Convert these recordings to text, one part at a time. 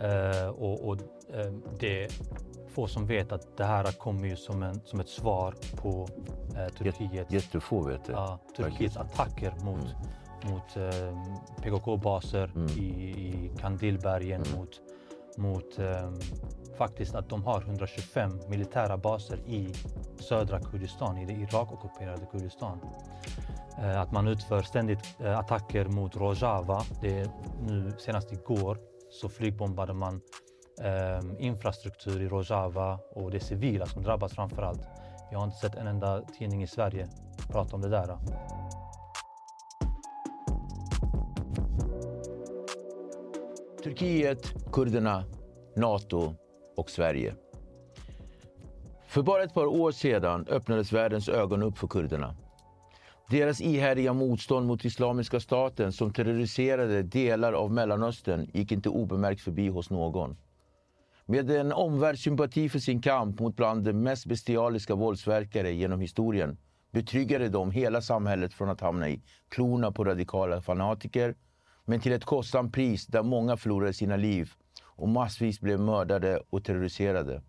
Eh, och och eh, det få som vet att det här kommer ju som, en, som ett svar på eh, Turkiets, Jättefå vet det. ja, Turkiets attacker mot, mot eh, PKK-baser i, i Kandilbergen, mot, mot eh, faktiskt att de har 125 militära baser i södra Kurdistan, i det Irak-ockuperade Kurdistan. Att man utför ständigt attacker mot Rojava. Det är nu senast igår så flygbombade man eh, infrastruktur i Rojava och det är civila som drabbas framför allt. Jag har inte sett en enda tidning i Sverige prata om det där. Turkiet, kurderna, NATO och Sverige. För bara ett par år sedan öppnades världens ögon upp för kurderna. Deras ihärdiga motstånd mot Islamiska staten som terroriserade delar av Mellanöstern gick inte obemärkt förbi hos någon. Med en omvärldssympati för sin kamp mot bland de mest bestialiska våldsverkare genom historien betryggade de hela samhället från att hamna i klorna på radikala fanatiker men till ett kostsamt pris där många förlorade sina liv och massvis blev mördade och terroriserade.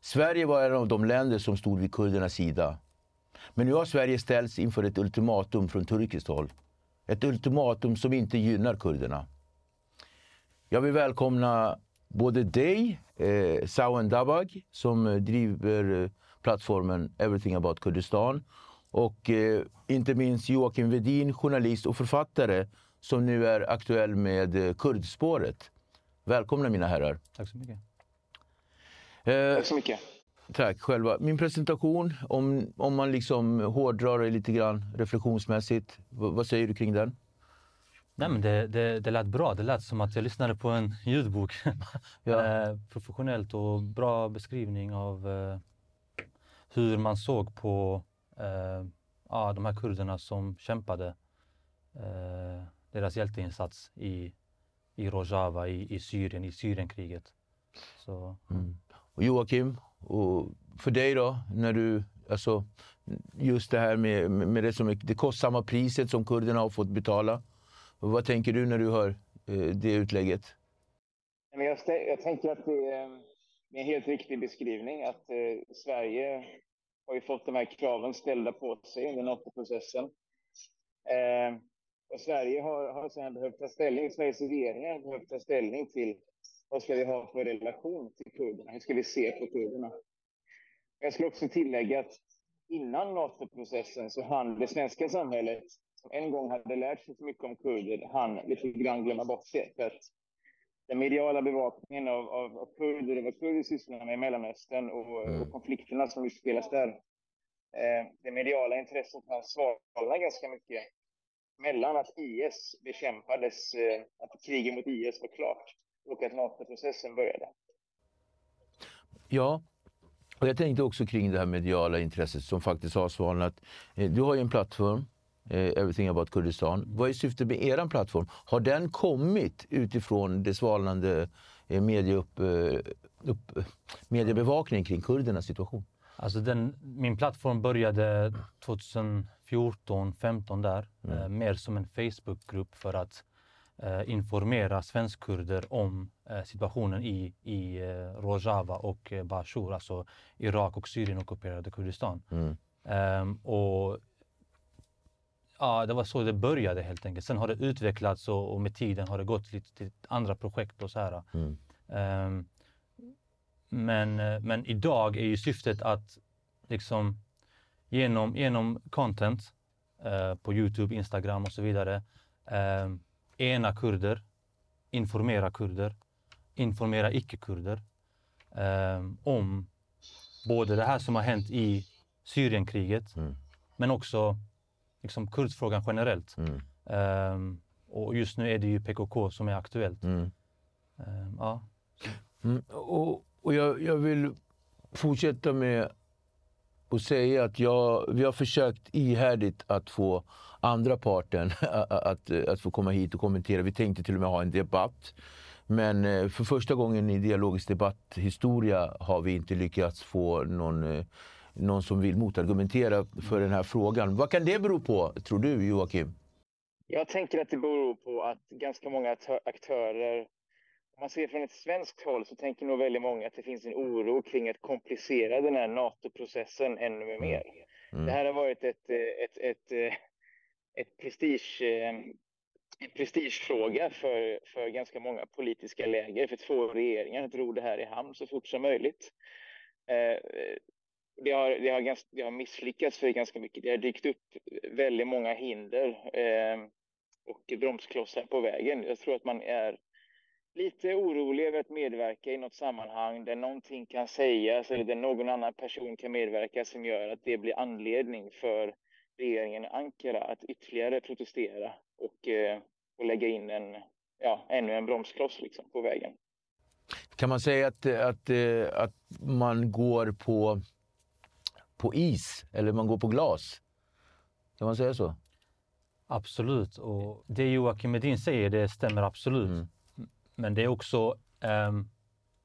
Sverige var en av de länder som stod vid kurdernas sida. Men nu har Sverige ställts inför ett ultimatum från turkiskt håll. Ett ultimatum som inte gynnar kurderna. Jag vill välkomna både dig, eh, Sawen Dabag, som driver eh, plattformen Everything about Kurdistan och eh, inte minst Joakim Vedin, journalist och författare som nu är aktuell med eh, Kurdspåret. Välkomna mina herrar. Tack så mycket. Eh, Tack så mycket. Tack själva. Min presentation, om, om man liksom hårdrar det lite grann reflektionsmässigt, vad, vad säger du kring den? Nej, men det, det, det lät bra. Det lät som att jag lyssnade på en ljudbok. Ja. eh, professionellt och bra beskrivning av eh, hur man såg på eh, ja, de här kurderna som kämpade. Eh, deras hjälteinsats i, i Rojava, i, i Syrien, i Syrienkriget. Så, Och Joakim, och för dig då, när du, alltså, just det här med, med det, som, är- det kostsamma priset som kurderna har fått betala. Vad tänker du när du hör eh, det utlägget? Jag, jag tänker att det är det är en helt riktig beskrivning att eh, Sverige har ju fått de här kraven ställda på sig under NATO-processen. Eh, och Sverige har, har sedan behövt ta ställning, Sveriges regering har behövt ta ställning till vad ska vi ha för relation till kurderna? Hur ska vi se på kurderna? Jag skulle också tillägga att innan NATO-processen så hann det svenska samhället, som en gång hade lärt sig så mycket om kurder, hann lite grann glömma bort det. För att den mediala bevakningen av, av, av kurder och vad kurder sysslar med i Mellanöstern och, mm. och konflikterna som utspelas där. Eh, det mediala intresset har svalnat ganska mycket mellan att IS bekämpades, eh, att kriget mot IS var klart och att NATO-processen började. Ja, och jag tänkte också kring det här mediala intresset som faktiskt har svalnat. Eh, du har ju en plattform, eh, Everything about Kurdistan. Vad är syftet med er plattform? Har den kommit utifrån det svalnande medieupp, upp, mediebevakningen kring kurdernas situation? Alltså den, min plattform började 2014, 15 där. Mm. Eh, mer som en Facebookgrupp för att eh, informera svenskkurder om eh, situationen i, i eh, Rojava och eh, Bashur, alltså Irak och Syrien ockuperade Kurdistan. Mm. Um, och Ja, det var så det började helt enkelt. Sen har det utvecklats och, och med tiden har det gått lite till andra projekt och så här. Mm. Um, men, eh, men idag är ju syftet att liksom genom, genom content eh, på Youtube, Instagram och så vidare eh, ena kurder, informera kurder, informera icke-kurder eh, om både det här som har hänt i Syrienkriget mm. men också liksom, kurdfrågan generellt. Mm. Eh, och just nu är det ju PKK som är aktuellt. Mm. Eh, ja. Mm. Och och jag, jag vill fortsätta med och säga att jag, vi har försökt ihärdigt att få andra parten att, att, att få komma hit och kommentera. Vi tänkte till och med ha en debatt. Men eh, för första gången i dialogisk debatthistoria har vi inte lyckats få någon, eh, någon som vill motargumentera för den här frågan. Vad kan det bero på, tror du, Joakim? Jag tänker att det beror på att ganska många aktörer man ser från ett svenskt håll så tänker nog väldigt många att det finns en oro kring att komplicera den här NATO-processen ännu mm. mer. Mm. Det här har varit ett, ett, ett, ett prestige, en prestigefråga för, för ganska många politiska läger, för två regeringar att ro det här i hamn så fort som möjligt. Eh, det har, det, har ganska, det har misslyckats för ganska mycket. Det har dykt upp väldigt många hinder eh, och bromsklossar på vägen. Jag tror att man är lite orolig över att medverka i något sammanhang där någonting kan sägas eller där någon annan person kan medverka som gör att det blir anledning för regeringen i Ankara att ytterligare protestera och, eh, och lägga in en, ja, ännu en bromskloss liksom på vägen. Kan man säga att, att, eh, att man går på, på is eller man går på glas? Kan man säga så? Absolut. Och det Joakim Medin säger, det stämmer absolut. Mm. Men det är också um,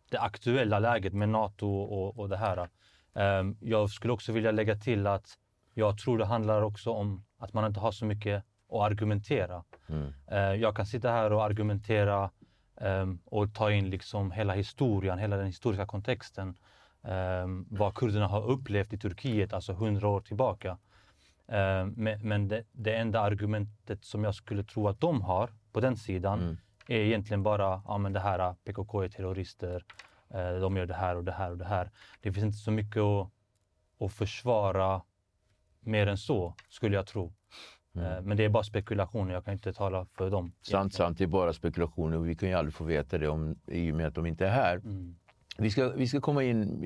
det aktuella läget med Nato och, och det här. Um, jag skulle också vilja lägga till att jag tror det handlar också om att man inte har så mycket att argumentera. Mm. Uh, jag kan sitta här och argumentera um, och ta in liksom hela historien, hela den historiska kontexten. Um, vad kurderna har upplevt i Turkiet, alltså hundra år tillbaka. Um, men, men det, det, enda argumentet som jag skulle tro att de har på den sidan mm är egentligen bara, ja men det här, PKK är terrorister, eh, de gör det här och det här och det här. Det finns inte så mycket att, att försvara mer än så, skulle jag tro. Mm. Eh, men det är bara spekulationer, jag kan inte tala för dem. Sant, sant, det är bara spekulationer och vi kan ju aldrig få veta det om, i och med att de inte är här. Mm. Vi ska, vi ska komma in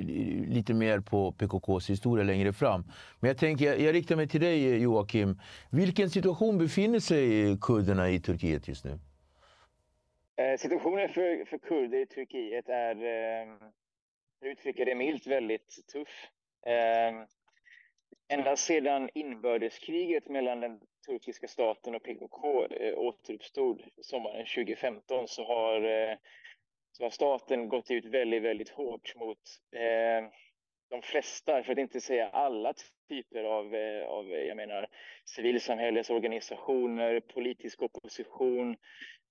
lite mer på PKKs historia längre fram. Men jag, tänker, jag, jag riktar mig till dig Joakim. Vilken situation befinner sig kurderna i Turkiet just nu? Eh, situationen för, för kurder i Turkiet är, eh, för att uttrycka det milt, väldigt tuff. Eh, ända sedan inbördeskriget mellan den turkiska staten och PKK återuppstod sommaren 2015 så har, så har staten gått ut väldigt, väldigt hårt mot de flesta, för att inte säga alla typer av, av jag menar, civilsamhällesorganisationer, politisk opposition,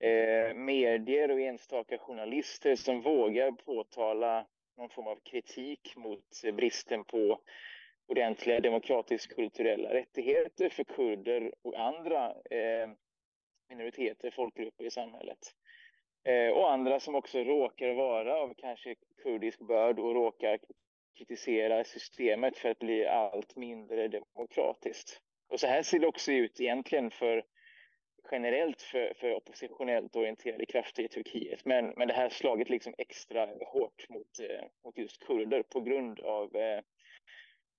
eh, medier och enstaka journalister som vågar påtala någon form av kritik mot bristen på ordentliga demokratisk kulturella rättigheter för kurder och andra eh, minoriteter, folkgrupper i samhället. Eh, och andra som också råkar vara av kanske kurdisk börd och råkar kritisera systemet för att bli allt mindre demokratiskt. Och så här ser det också ut egentligen för generellt för, för oppositionellt orienterade krafter i Turkiet. Men, men det här slaget liksom extra hårt mot, eh, mot just kurder på grund av, eh,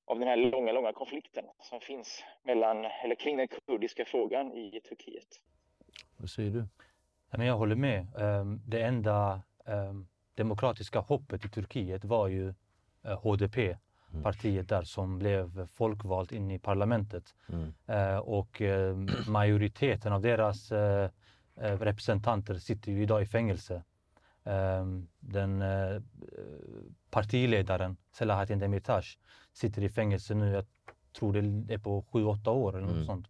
av den här långa, långa konflikten som finns mellan, eller kring den kurdiska frågan i Turkiet. Vad säger du? Jag håller med. Ehm, det enda ehm, demokratiska hoppet i Turkiet var ju HDP, eh. Partiet där som blev folkvalt in i parlamentet. Mm. Eh, och eh, majoriteten av deras representanter sitter ju idag i fängelse. Ehm, den partiledaren Selahattin Demirtas sitter i fängelse nu, jag tror det är på 7-8 år eller något mm. sånt.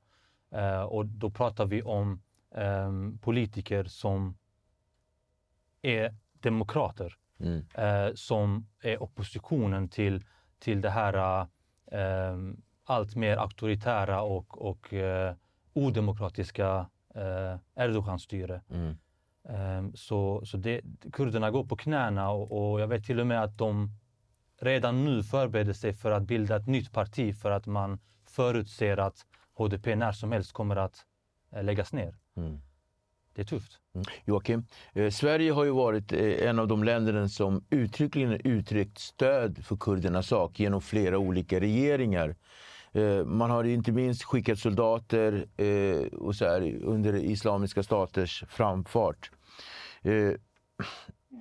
Och då pratar vi om politiker som är demokrater, mm. som är oppositionen till, till det här uh, allt mer auktoritära och, och uh, odemokratiska uh, Erdogan-styre. Mm. Um, så så det, kurderna går på knäna och, och jag vet till och med att de redan nu förbereder sig för att bilda ett nytt parti för att man förutser att HDP när som helst kommer att läggas ner. Mm. Det är tufft. Mm. Joakim, eh, Sverige har ju varit eh, en av de länderna som uttryckligen uttryckt stöd för kurdernas sak genom flera olika regeringar. Eh, man har inte minst skickat soldater eh, och så här, under Islamiska staters framfart. Eh,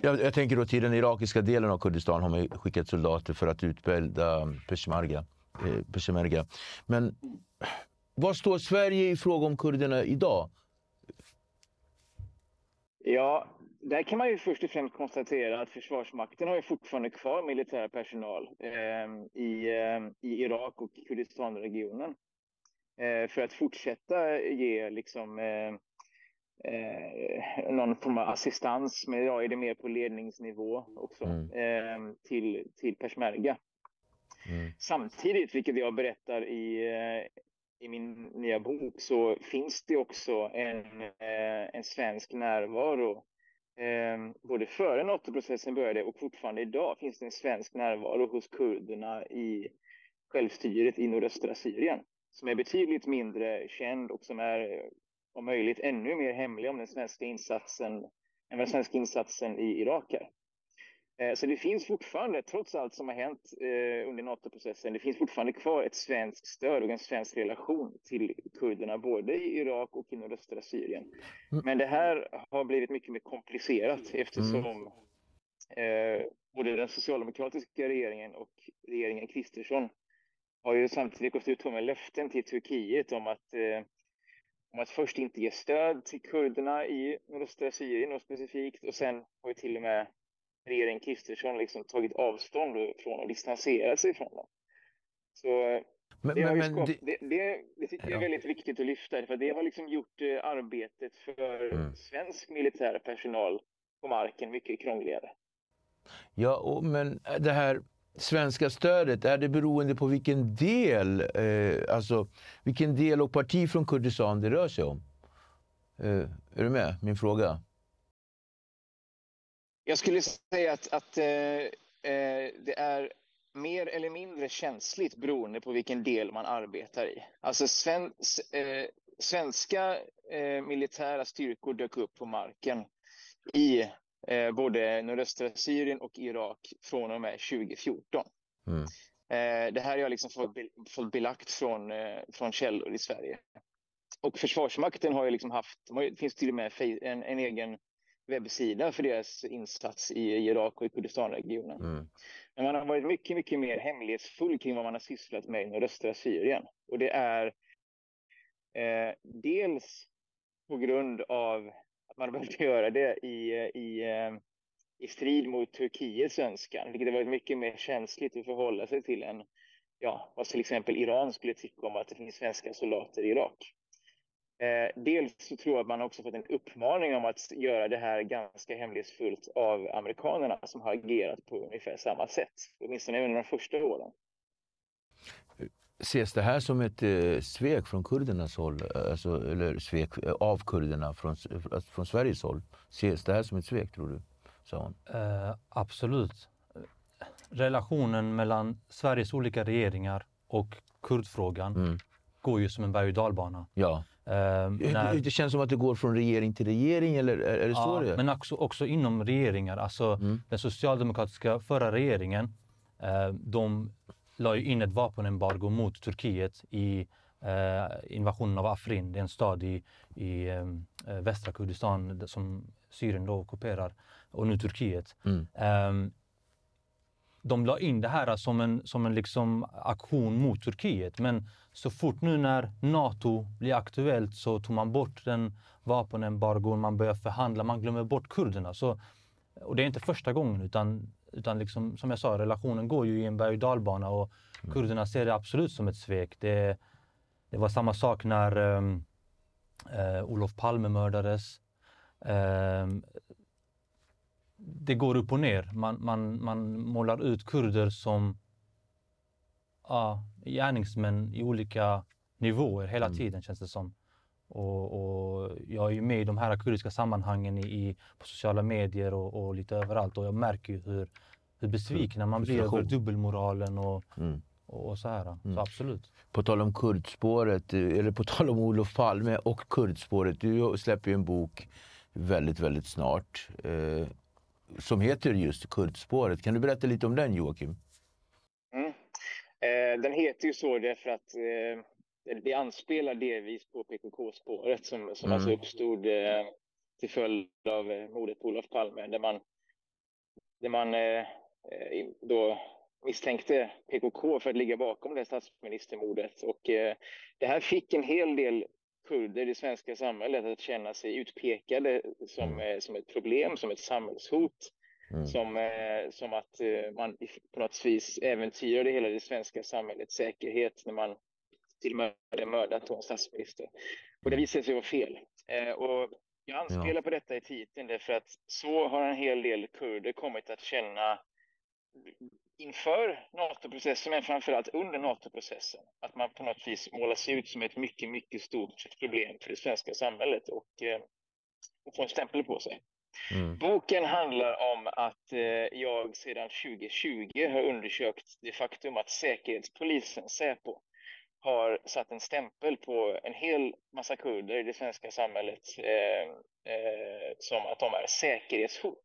jag, jag, tänker då till den irakiska delen av Kurdistan har man skickat soldater för att utbilda peshmerga. Eh, peshmerga. Men var står Sverige i fråga om kurderna idag? Ja, där kan man ju först och främst konstatera att Försvarsmakten har ju fortfarande kvar militär personal eh, i, eh, i Irak och Kurdistanregionen. Eh, för att fortsätta ge liksom eh, eh, någon form av assistans, men idag är det mer på ledningsnivå också, mm. Ehm, till, till peshmerga. Mm. Samtidigt, vilket jag berättar i, eh, i min nya bok så finns det också en, eh, en svensk närvaro. Ehm, både före NATO-processen började och fortfarande idag finns det en svensk närvaro hos kurderna i självstyret i nordöstra Syrien som är betydligt mindre känd och som är om möjligt ännu mer hemlig om den svenska insatsen än den svenska insatsen i Irak är. Eh, så det finns fortfarande, trots allt som har hänt eh, under NATO-processen, det finns fortfarande kvar ett svenskt stöd och en svensk relation till kurderna, både i Irak och i nordöstra Syrien. Mm. Men det här har blivit mycket mer komplicerat eftersom mm. både den socialdemokratiska regeringen och regeringen Kristersson har ju samtidigt gått ut med löften till Turkiet om att, om att först inte ge stöd till kurderna i nordöstra Syrien och specifikt och sen har ju till och med regeringen Kristersson liksom tagit avstånd från och distanserat sig från dem. Så men, det, men, men det... Det, det, tycker jag är väldigt viktigt att lyfta, för det har liksom gjort eh, arbetet för mm. svensk militär personal på marken mycket krångligare. Ja, och, men det här svenska stödet, är det beroende på vilken del, eh, alltså vilken del och parti från Kurdistan det rör sig om? Eh, är du med? Min fråga. Jag skulle säga att, att eh, eh, det är mer eller mindre känsligt beroende på vilken del man arbetar i. Alltså sven, eh, svenska eh, militära styrkor dök upp på marken i eh, både nordöstra Syrien och Irak från och med 2014. Mm. Eh, det här har jag liksom fått, fått belagt från, från källor i Sverige. Och Försvarsmakten har ju liksom haft, det finns till och med en, en egen webbsida för deras insats i Irak och i Kurdistanregionen. Mm. Men man har varit mycket, mycket mer hemlighetsfull kring vad man har sysslat med i nordöstra Syrien. Och det är eh, dels på grund av att man har behövt göra det i, i, eh, i strid mot Turkiets önskan, vilket har varit mycket mer känsligt att förhålla sig till än ja, vad till exempel Iran skulle tycka om att det finns svenska soldater i Irak. Eh, dels så tror jag att man också fått en uppmaning om att göra det här ganska hemlighetsfullt av amerikanerna som har agerat på ungefär samma sätt, åtminstone under de första åren. Ses det här som ett eh, svek från kurdernas håll? Alltså, eller svek av kurderna från, från Sveriges håll? Ses det här som ett svek, tror du? Sa hon. Eh, absolut. Relationen mellan Sveriges olika regeringar och kurdfrågan mm. går ju som en berg och dalbana. Ja. Eh, när... Det känns som att det går från regering till regering, eller är det så det är? men också, också inom regeringar. Alltså, mm. Den socialdemokratiska förra regeringen, eh, de la ju in ett vapenembargo mot Turkiet i eh, invasionen av Afrin. Det är en stad i, i eh, västra Kurdistan som Syrien då ockuperar och nu Turkiet. Mm. De la in det här som en, som en liksom aktion mot Turkiet. Men så fort nu när Nato blir aktuellt så tog man bort den vapenembargon, man börjar förhandla, man glömmer bort kurderna. Så, och det är inte första gången utan utan liksom, som jag sa, relationen går ju i en berg och dalbana och mm. kurderna ser det absolut som ett svek. Det, det var samma sak när um, uh, Olof Palme mördades. Um, det går upp och ner. Man, man, man målar ut kurder som ja, gärningsmän i olika nivåer hela mm. tiden känns det som. Och, och, jag är ju med i de här kurdiska sammanhangen i, på sociala medier och, och, lite överallt och jag märker ju hur, hur besvikna man blir över dubbelmoralen och, mm. och, så här. Mm. Så absolut. På tal om kurdspåret, eller på tal om Olof Palme och kurdspåret. Du släpper ju en bok väldigt, väldigt snart eh, som heter just Kurdspåret. Kan du berätta lite om den Joakim? Eh, den heter ju så därför att eh det anspelar delvis på PKK-spåret som, som mm. alltså uppstod eh, till följd av eh, mordet på Olof Palme där man, där man eh, då misstänkte PKK för att ligga bakom det statsministermordet och eh, det här fick en hel del kurder i det svenska samhället att känna sig utpekade som, mm. Som ett problem, som ett samhällshot. Mm. Som, som att man på något vis äventyrade hela det svenska samhällets säkerhet när man till och med hade mördat en statsminister. Och det visade sig vara fel. Eh, och jag anspelar ja. på detta i titeln därför att så har en hel del kurder kommit att känna inför NATO-processen, men framförallt under NATO-processen, att man på något vis målas ut som ett mycket, mycket stort problem för det svenska samhället och, eh, och får en stämpel på sig. Mm. Boken handlar om att eh, jag sedan 2020 har undersökt det faktum att Säkerhetspolisen, Säpo, har satt en stämpel på en hel massa kurder i det svenska samhället eh, eh, som att de är säkerhetshot.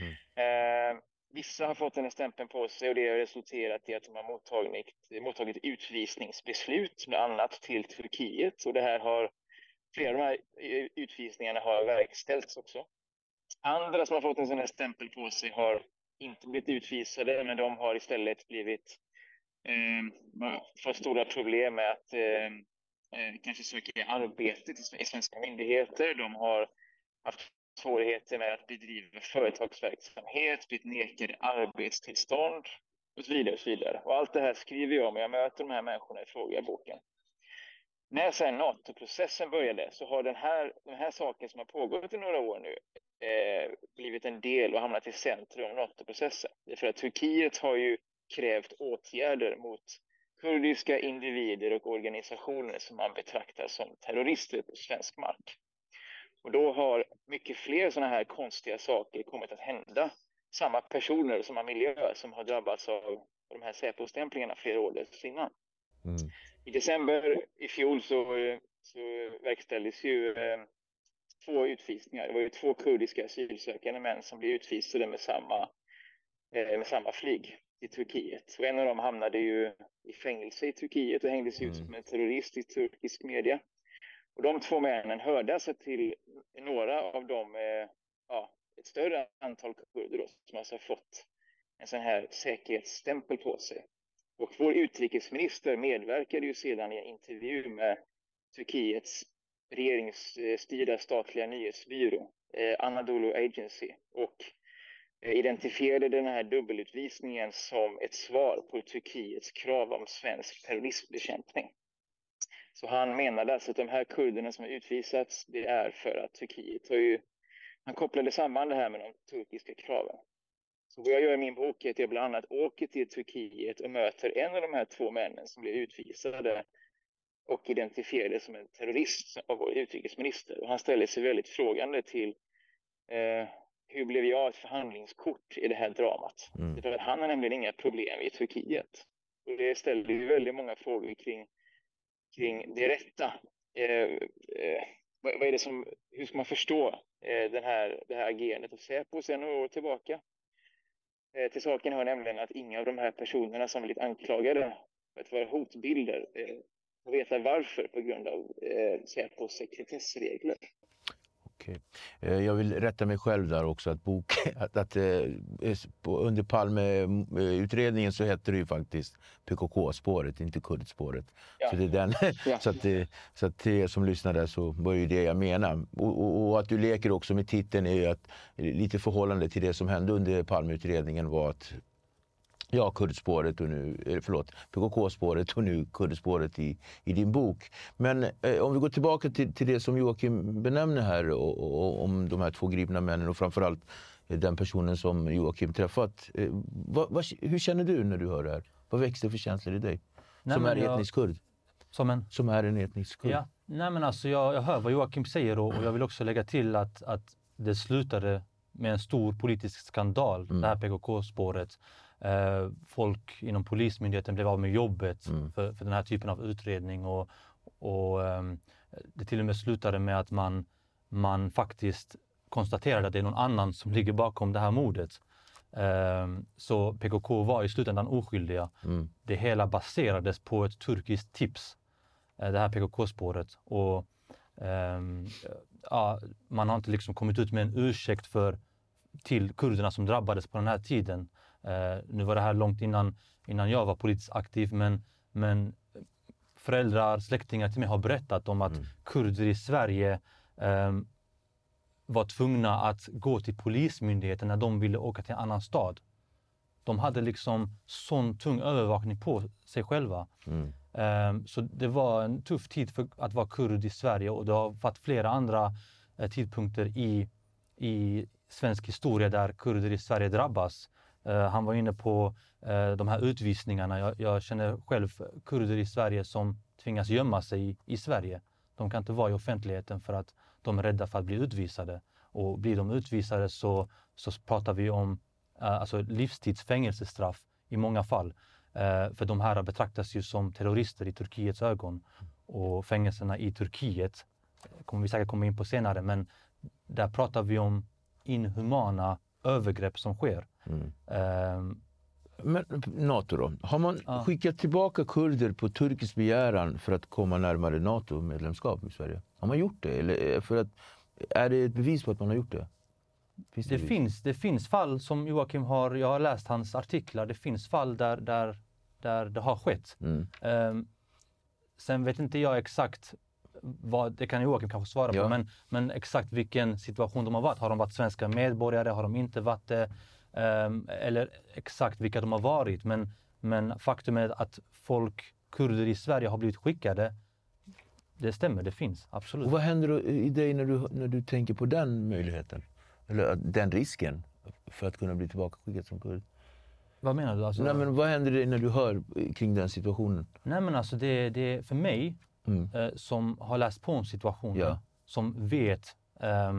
Mm. Eh, vissa har fått den här stämpeln på sig och det har resulterat i att de har mottagit, mottagit utvisningsbeslut, bland annat till Turkiet. Och det här har, flera av de här utvisningarna har verkställts också. Andra som har fått en sån här stämpel på sig har inte blivit utvisade, men de har istället blivit eh, fått stora problem med att eh, eh kanske söka arbete i svenska myndigheter. De har haft svårigheter med att bedriva företagsverksamhet, blivit nekade arbetstillstånd och så vidare. Och så vidare. Och allt det här skriver jag om. och Jag möter de här människorna i fråga i boken. När sen NATO-processen började så har den här, den här saken som har pågått i några år nu eh, blivit en del och hamnat i centrum av NATO-processen. För att Turkiet har ju krävt åtgärder mot kurdiska individer och organisationer som man betraktar som terrorister på svensk mark. Och då har mycket fler sådana här konstiga saker kommit att hända. Samma personer, samma miljö som har drabbats av de här Säpo-stämplingarna flera år dessförinnan. Mm. I december i fjol så, så verkställdes ju eh, två utvisningar. Det var ju två kurdiska asylsökande män som blev utvisade med samma, eh, med samma flyg i Turkiet. Och en av dem hamnade ju i fängelse i Turkiet och hängdes ut mm. som en terrorist i turkisk media. Och de två männen hörde alltså till några av de, eh, ja, ett större antal kurder då, som alltså fått en sån här säkerhetsstämpel på sig. Och vår utrikesminister medverkade ju sedan i en intervju med Turkiets regeringsstyrda statliga nyhetsbyrå, eh, Anadolu Agency. Och eh, identifierade den här dubbelutvisningen som ett svar på Turkiets krav om svensk terrorismbekämpning. Så han menade alltså att de här kurderna som har utvisats, det är för att Turkiet har ju... Han kopplade samman det här med de turkiska kraven. Så vad jag gör i min bok är att jag bland annat åker till Turkiet och möter en av de här två männen som blev utvisade och identifierade som en terrorist av vår utrikesminister. Och han ställer sig väldigt frågande till eh, hur blev jag ett förhandlingskort i det här dramat? Mm. För han har nämligen inga problem i Turkiet. Och det ställer ju väldigt många frågor kring, kring det rätta. Eh, eh, vad, vad, är det som, hur ska man förstå eh, den här, det här agerandet av Säpo sedan några år tillbaka? Eh, till saken hör nämligen att inga av de här personerna som blivit anklagade för att vara hotbilder eh, får veta varför på grund av eh, sekretessregler. Okej. Eh, jag vill rätta mig själv där också. Att, bok, att, att eh, under Palmeutredningen så hette det ju faktiskt PKK-spåret, inte kurdspåret. Ja. Så, det är den, ja. så, att det, så att till er som lyssnar där så var det det jag menar. Och, och, och, att du leker också med titeln är ju att lite förhållande till det som hände under Palmeutredningen var att Ja, kurdspåret och nu, eh, förlåt, PKK-spåret och nu kurdspåret i, i din bok. Men eh, om vi går tillbaka till, till det som Joakim benämner här och, och, om de här två gripna männen och framförallt eh, den personen som Joakim träffat. Eh, vad, vad, hur känner du när du hör det här? Vad växer för känslor i dig? Nej, som är jag, etnisk kurd? Som en? Som är en etnisk kurd. Ja. Nej, men alltså, jag, jag hör vad Joakim säger och, och jag vill också lägga till att, att det slutade med en stor politisk skandal, mm. det här PKK-spåret. Eh, folk inom Polismyndigheten blev av med jobbet mm. för, för, den här typen av utredning. Och, och eh, Det till och med slutade med att man, man faktiskt konstaterade att det är någon annan som ligger bakom det här mordet. Eh, så PKK var i slutändan oskyldiga. Mm. Det hela baserades på ett turkiskt tips, eh, det här PKK-spåret. Och ehm, ja, man har inte liksom kommit ut med en ursäkt för, till kurderna som drabbades på den här tiden. Eh, nu var det här långt innan, innan jag var politiskt aktiv, men, men föräldrar, släktingar till mig har berättat om att mm. kurder i Sverige eh, var tvungna att gå till Polismyndigheten när de ville åka till en annan stad. De hade liksom sån tung övervakning på sig själva. Mm. Um, så det var en tuff tid för att vara kurd i Sverige och det har varit flera andra uh, tidpunkter i, i svensk historia där kurder i Sverige drabbas. Eh, han var inne på eh, de här utvisningarna. Jag, jag, känner själv kurder i Sverige som tvingas gömma sig i, i, Sverige. De kan inte vara i offentligheten för att de är rädda för att bli utvisade. Och blir de utvisade så, så pratar vi om eh, alltså livstids fängelsestraff i många fall. Eh, för de här betraktas ju som terrorister i Turkiets ögon. Och fängelserna i Turkiet kommer vi säkert komma in på senare, men där pratar vi om inhumana övergrepp som sker. Mm. Um, men Nato då? Har man ja. skickat tillbaka kurder på turkisk begäran för att komma närmare NATO-medlemskap i Sverige? Har man gjort det? Eller för att, är det ett bevis på att man har gjort det? Finns det, det finns, det finns fall som Joakim har, jag har läst hans artiklar, det finns fall där, där, där det har skett. Mm. Um, sen vet inte jag exakt vad, det kan Joakim kanske svara ja. på, men, men exakt vilken situation de har varit. Har de varit svenska medborgare? Har de inte varit det? Um, eller exakt vilka de har varit. Men, men faktum är att folk, kurder i Sverige, har blivit skickade. Det stämmer, det finns absolut. Och vad händer i dig när du, när du tänker på den möjligheten? Eller den risken för att kunna bli tillbakaskickad som kurd? Vad menar du? Alltså, Nej, men vad händer dig när du hör kring den situationen? Nej men alltså det, det för mig mm. eh, som har läst på om situationen, ja. som vet eh,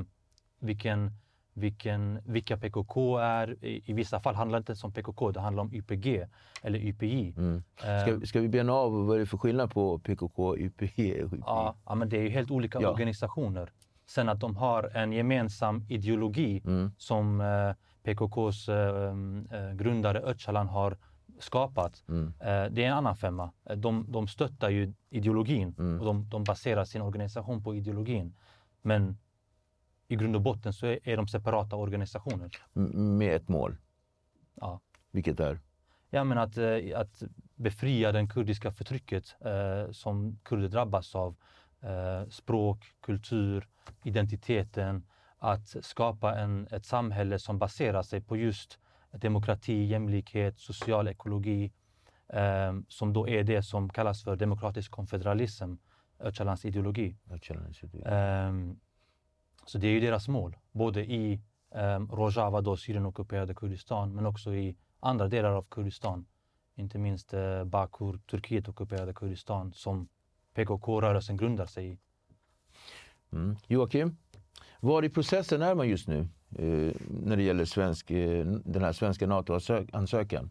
vilken, vilken, vilka PKK är. I, I, vissa fall handlar det inte ens om PKK, det handlar om YPG eller YPJ. Mm. Eh, ska, ska vi bena av vad det är för skillnad på PKK, YPG och YPJ? Ja, ja men det är ju helt olika ja. organisationer. Sen att de har en gemensam ideologi mm. som eh, PKKs eh, eh, grundare Öcalan har skapat, mm. eh, det är en annan femma. De, de stöttar ju ideologin mm. och de, de baserar sin organisation på ideologin. Men i grund och botten så är, är de separata organisationer. med ett mål? Ja. Vilket är? Ja, men att, eh, att befria det kurdiska förtrycket eh, som kurder drabbas av. Eh, språk, kultur, identiteten. Att skapa en, ett samhälle som baserar sig på just demokrati, jämlikhet, social ekologi, eh, som då är det som kallas för demokratisk konfederalism, Öcalans ideologi. Öcalans ideologi. Så det är ju deras mål, både i eh, Rojava, då Syrien-ockuperade Kurdistan, men också i andra delar av Kurdistan. Inte minst eh, Bakur, Turkiet-ockuperade Kurdistan som PKK-rörelsen grundar sig i. Mm. Joakim, var i processen är man just nu eh, när det gäller svensk, eh, den här svenska NATO-ansökan?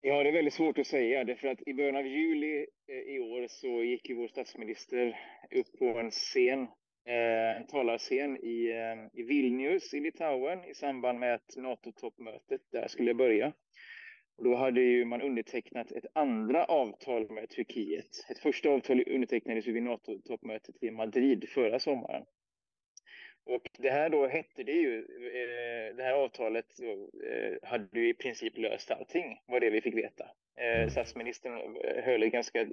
Ja, det är väldigt svårt att säga. Därför att I början av juli eh, i år så gick ju vår statsminister upp på en scen, eh, en talarscen i, eh, i Vilnius i Litauen i samband med att NATO-toppmötet där skulle börja. Och då hade ju man undertecknat ett andra avtal med Turkiet. Ett första avtal undertecknades ju vid NATO-toppmötet i Madrid förra sommaren. Och det här då hette det ju, eh, det här avtalet eh, hade ju i princip löst allting, var det vi fick veta. Eh, mm. statsministern höll ett ganska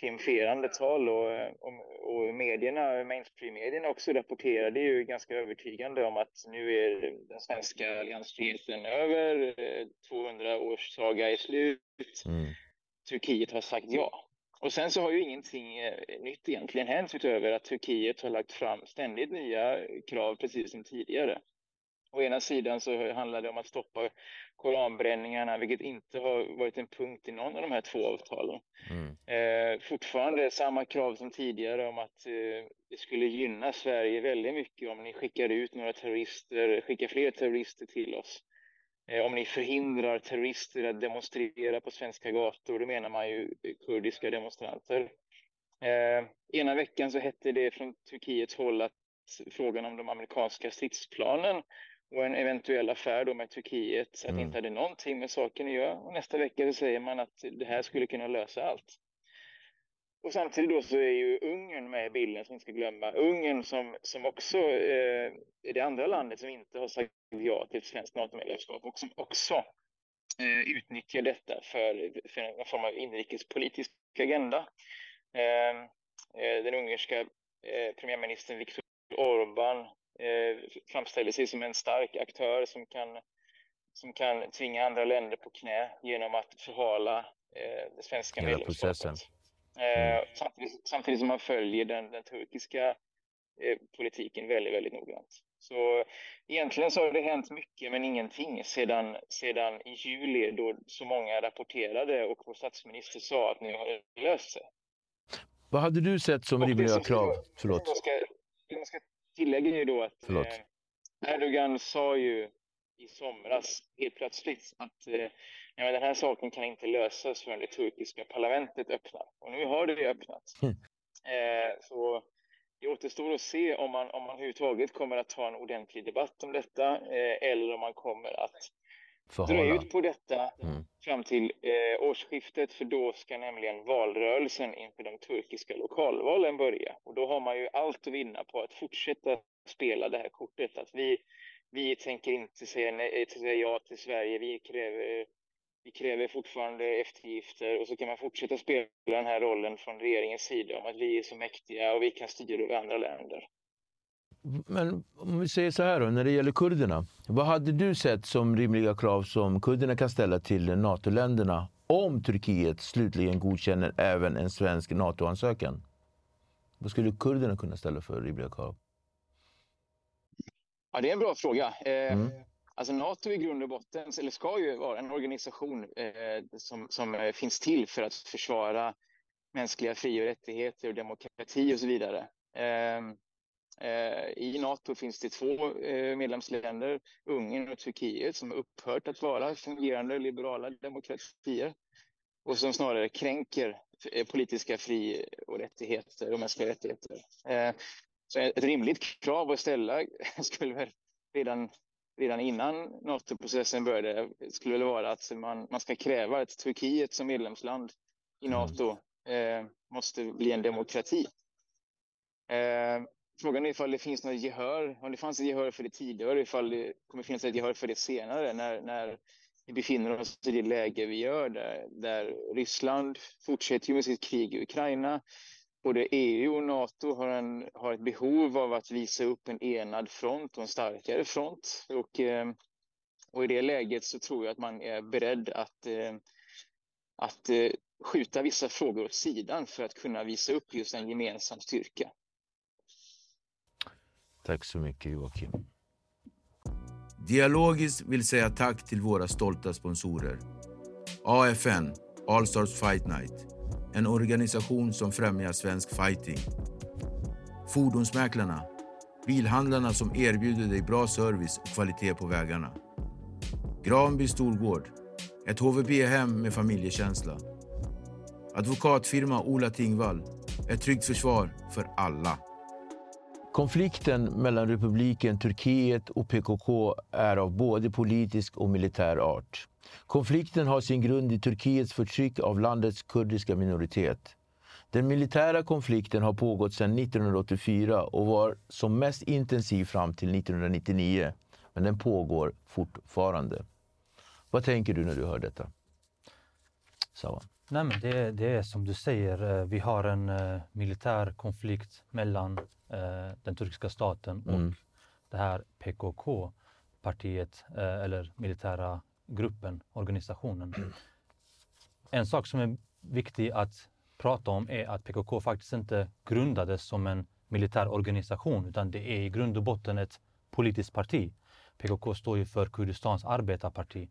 triumferande tal och, och, och medierna, mainstream-medierna också rapporterade ju ganska övertygande om att nu är den svenska alliansfriheten över, 200 års saga är slut, mm. Turkiet har sagt ja. Och sen så har ju ingenting eh, nytt egentligen hänt utöver att Turkiet har lagt fram ständigt nya krav precis som tidigare. Å ena sidan så handlar det om att stoppa koranbränningarna, vilket inte har varit en punkt i någon av de här två avtalen. Mm. Eh, fortfarande samma krav som tidigare om att eh, det skulle gynna Sverige väldigt mycket om ni skickar ut några terrorister, skickar fler terrorister till oss. Eh, om ni förhindrar terrorister att demonstrera på svenska gator, då menar man ju kurdiska demonstranter. Eh, ena veckan så hette det från Turkiets håll att frågan om de amerikanska stridsplanen och en eventuell affär då med Turkiet, att mm. det inte hade någonting med saken att göra. Och nästa vecka så säger man att det här skulle kunna lösa allt. Och samtidigt då så är ju Ungern med i bilden som vi inte ska glömma. Ungern som, som också eh, är det andra landet som inte har sagt ja till ett svenskt NATO-medlemskap och som också eh, utnyttjar detta för, för en form av inrikespolitisk agenda. Eh, eh den ungerska eh, premiärministern Viktor Orbán eh, framställer sig som en stark aktör som kan, som kan tvinga andra länder på knä genom att förhala eh, det svenska medlemskapet. Processen. Mm. Eh, samtidigt, samtidigt, som man följer den, den turkiska eh, politiken väldigt, väldigt noggrant. Så egentligen så har det hänt mycket men ingenting sedan, sedan i juli då så många rapporterade och vår statsminister sa att nu har det löst sig. Vad hade du sett som rimliga krav? Förlåt. Jag ska, jag ska tillägga ju då att eh, Erdogan sa ju i somras helt plötsligt att eh, ja, den här saken kan inte lösas förrän det turkiska parlamentet öppnar. Och nu har det öppnat. Mm. Eh, så det återstår att se om man, om man överhuvudtaget kommer att ta en ordentlig debatt om detta eh, eller om man kommer att Förhålla. dra ut på detta mm. fram till eh, årsskiftet för då ska nämligen valrörelsen inför de turkiska lokalvalen börja. Och då har man ju allt att vinna på att fortsätta spela det här kortet att vi, vi tänker inte säga, nej, säga ja till Sverige, vi kräver vi kräver fortfarande eftergifter och så kan man fortsätta spela den här rollen från regeringens sida om att vi är så mäktiga och vi kan styra över andra länder. Men om vi säger så här då, när det gäller kurderna. Vad hade du sett som rimliga krav som kurderna kan ställa till NATO-länderna om Turkiet slutligen godkänner även en svensk NATO-ansökan? Vad skulle kurderna kunna ställa för rimliga krav? Ja, det är en bra fråga. Eh, mm. Alltså NATO i grund och botten, eller ska ju vara en organisation eh, som, som eh, finns till för att försvara mänskliga fri och rättigheter och demokrati och så vidare. Eh, eh, I NATO finns det två eh, medlemsländer, Ungern och Turkiet, som har upphört att vara fungerande liberala demokratier och som snarare kränker eh, politiska fri och rättigheter och mänskliga rättigheter. Eh, så ett rimligt krav att ställa skulle väl redan redan innan NATO-processen började skulle det vara att man, man ska kräva att Turkiet som medlemsland i mm. NATO eh, måste bli en demokrati. Eh, frågan är ifall det finns något gehör, om det fanns ett gehör för det tidigare, ifall det kommer finnas ett gehör för det senare när, när vi befinner oss i det läge vi gör där, där Ryssland fortsätter med sitt krig i Ukraina både EU och NATO har, en, har ett behov av att visa upp en enad front och en starkare front. Och, eh, och i det läget så tror jag att man är beredd att, eh, att eh, skjuta vissa frågor åt sidan för att kunna visa upp just en gemensam styrka. Tack så mycket Joakim. Dialogiskt vill säga tack till våra stolta sponsorer. AFN, All Stars Fight Night. En organisation som främjar svensk fighting. Fordonsmäklarna. Bilhandlarna som erbjuder dig bra service och kvalitet på vägarna. Granby Storgård. Ett HVB-hem med familjekänsla. Advokatfirma Ola Tingvall. Ett tryggt försvar för alla. Konflikten mellan republiken Turkiet och PKK är av både politisk och militär art. Konflikten har sin grund i Turkiets förtryck av landets kurdiska minoritet. Den militära konflikten har pågått sedan 1984 och var som mest intensiv fram till 1999. Men den pågår fortfarande. Vad tänker du när du hör detta? Sawa. Nej, men det, det är som du säger, eh, vi har en uh, militär konflikt mellan uh, den turkiska staten och Mm. det här PKK-partiet, uh, eller militära gruppen, organisationen. En sak som är viktig att prata om är att PKK faktiskt inte grundades som en militär organisation, utan det är i grund och botten ett politiskt parti. PKK står ju för Kurdistans arbetarparti.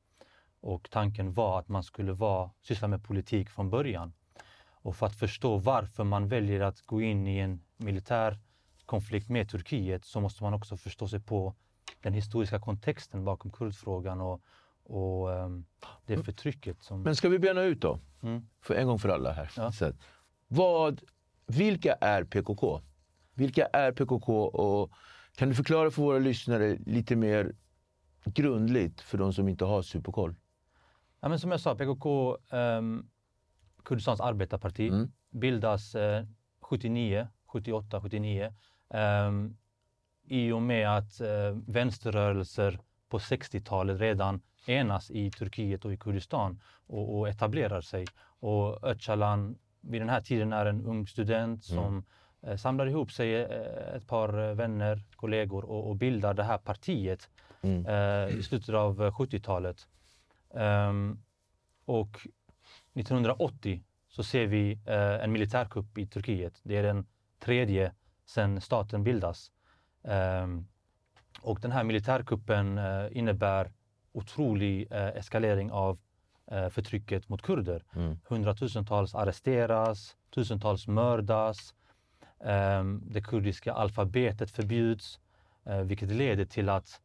Och tanken var att man skulle vara, syssla med politik från början. Och för att förstå varför man väljer att gå in i en militär konflikt med Turkiet så måste man också förstå sig på den historiska kontexten bakom kurdfrågan och, och ehm, det förtrycket som... Men ska vi bena ut då? Mm. För en gång för alla här. Ja. Så vad, vilka är PKK? Vilka är PKK? Och kan du förklara för våra lyssnare lite mer grundligt för de som inte har superkoll? Ja, men som jag sa, PKK, um, Kurdistans arbetarparti, Mm. bildas eh, 79, 78, 79. ehm, I och med att eh, vänsterrörelser på 60-talet redan enas i Turkiet och i Kurdistan och, och etablerar sig. Och Öcalan vid den här tiden är en ung student som eh, samlar ihop sig eh, ett par eh, vänner, kollegor och, och bildar det här partiet Mm. eh, i slutet av eh, 70-talet. Ehm, och 1980 så ser vi eh, en militärkupp i Turkiet. Det är den tredje sedan staten bildas. Ehm, och den här militärkuppen eh, innebär otrolig eh, eskalering av eh, förtrycket mot kurder. Mm. Hundratusentals arresteras, tusentals mördas. Ehm, det kurdiska alfabetet förbjuds, eh, vilket leder till att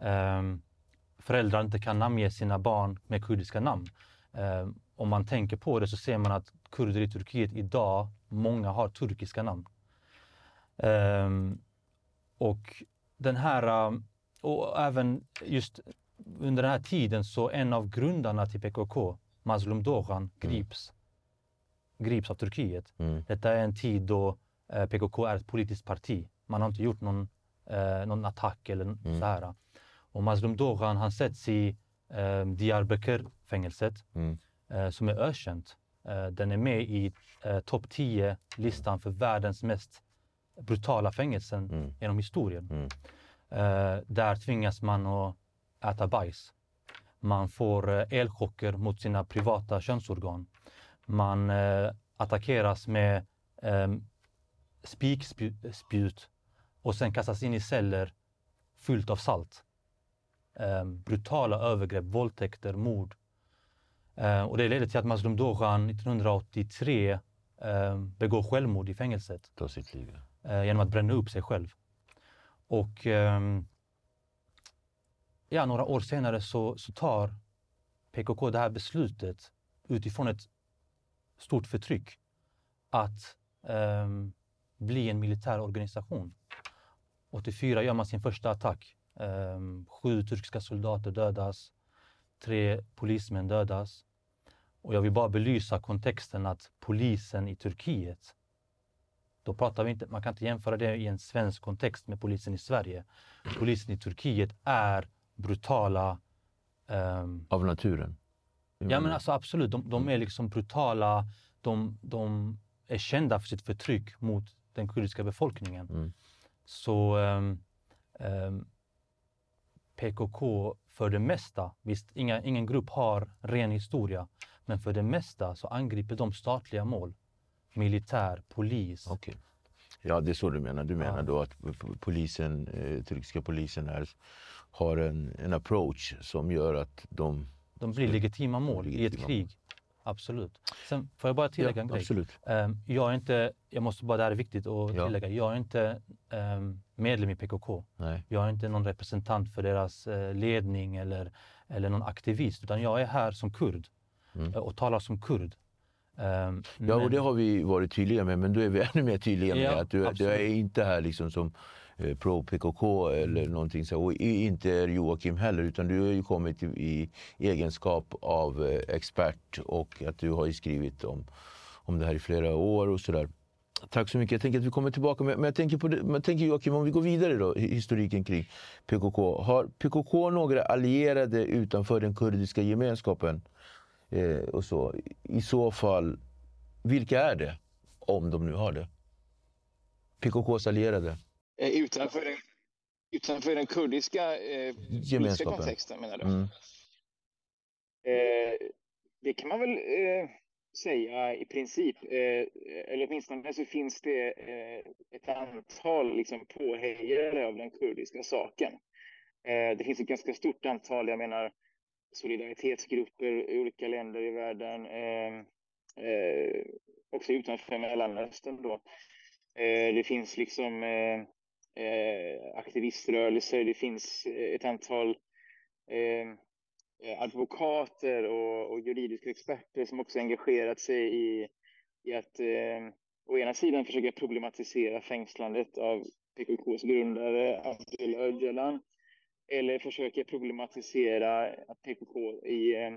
ehm, föräldrar inte kan namnge sina barn med kurdiska namn. Ehm, om man tänker på det så ser man att kurder i Turkiet idag, många har turkiska namn. Ehm, och den här, och även just under den här tiden så en av grundarna till PKK, Mazlum Doğan, grips, grips av Turkiet. Mm. Detta är en tid då eh, PKK är ett politiskt parti. Man har inte gjort någon, eh, någon attack eller Mm. så här. Och Mazlum Doğan han sätts i eh, Diyarbakir-fängelset Mm. eh, som är ökänt. Eh, den är med i eh, topp 10-listan för världens mest brutala fängelsen Mm. genom historien. Mm. Eh, där tvingas man att äta bajs. Man får eh, elchocker mot sina privata könsorgan. Man eh, attackeras med eh, spikspjut och sen kastas in i celler fyllt av salt. Eh, brutala övergrepp, våldtäkter, mord. Eh, och det ledde till att Mazlum Doğan 1983 eh, begår självmord i fängelset Ta sitt liv. eh, genom att bränna upp sig själv. Och ehm, ja, några år senare så, så tar PKK det här beslutet utifrån ett stort förtryck att ehm, bli en militär organisation. 84 gör man sin första attack. Ehm, sju turkiska soldater dödas, tre polismän dödas. Och jag vill bara belysa kontexten att polisen i Turkiet då pratar vi inte, man kan inte jämföra det i en svensk kontext med polisen i Sverige. Polisen i Turkiet är brutala. ehm, Av naturen. ja men alltså absolut, de, de är liksom brutala. De, de är kända för sitt förtryck mot den kurdiska befolkningen. Mm. Så ehm, ehm, PKK för det mesta, visst inga, ingen grupp har ren historia, men för det mesta så angriper de statliga mål. Militär, polis. Okej. Ja, det är så du menar. Du menar ja. då att polisen, eh, turkiska polisen här har en, en approach som gör att de... De blir legitima mål legitima i ett krig. Mål. Absolut. Sen får jag bara tillägga ja, en grej. Absolut. Um, jag är inte, jag måste bara, det här är viktigt att ja. tillägga, jag är inte um, medlem i PKK. Nej. Jag är inte någon representant för deras uh, ledning eller, eller någon aktivist, utan jag är här som kurd mm. uh, och talar som kurd. Um, ja, men... och det har vi varit tydliga med, men då är vi ännu mer tydliga med ja, att du, du, är inte här liksom som eh, pro-PKK eller någonting så. Och inte är Joakim heller, utan du har ju kommit i, i egenskap av eh, expert och att du har skrivit om, om det här i flera år och sådär. Tack så mycket. Jag tänker att vi kommer tillbaka. Men jag tänker, på det, men jag tänker Joakim, om vi går vidare då, historiken kring PKK. Har PKK några allierade utanför den kurdiska gemenskapen? Eh, och så. I så fall, vilka är det? Om de nu har det. PKKs allierade. Eh, utanför den, utanför den kurdiska eh, Gemenskapen. kontexten menar du? Mm. Eh, det kan man väl eh, säga i princip. Eh, eller åtminstone så finns det eh, ett antal liksom, påhejare av den kurdiska saken. Eh, det finns ett ganska stort antal, jag menar solidaritetsgrupper i olika länder i världen. Också utanför Mellanöstern då. det finns liksom eh, aktiviströrelser, det finns eh, ett antal eh, eh, advokater och, och, juridiska experter som också engagerat sig i, i att eh, å ena sidan försöka problematisera fängslandet av PKKs grundare Abdullah Öcalan eller försöka problematisera att PKK i eh,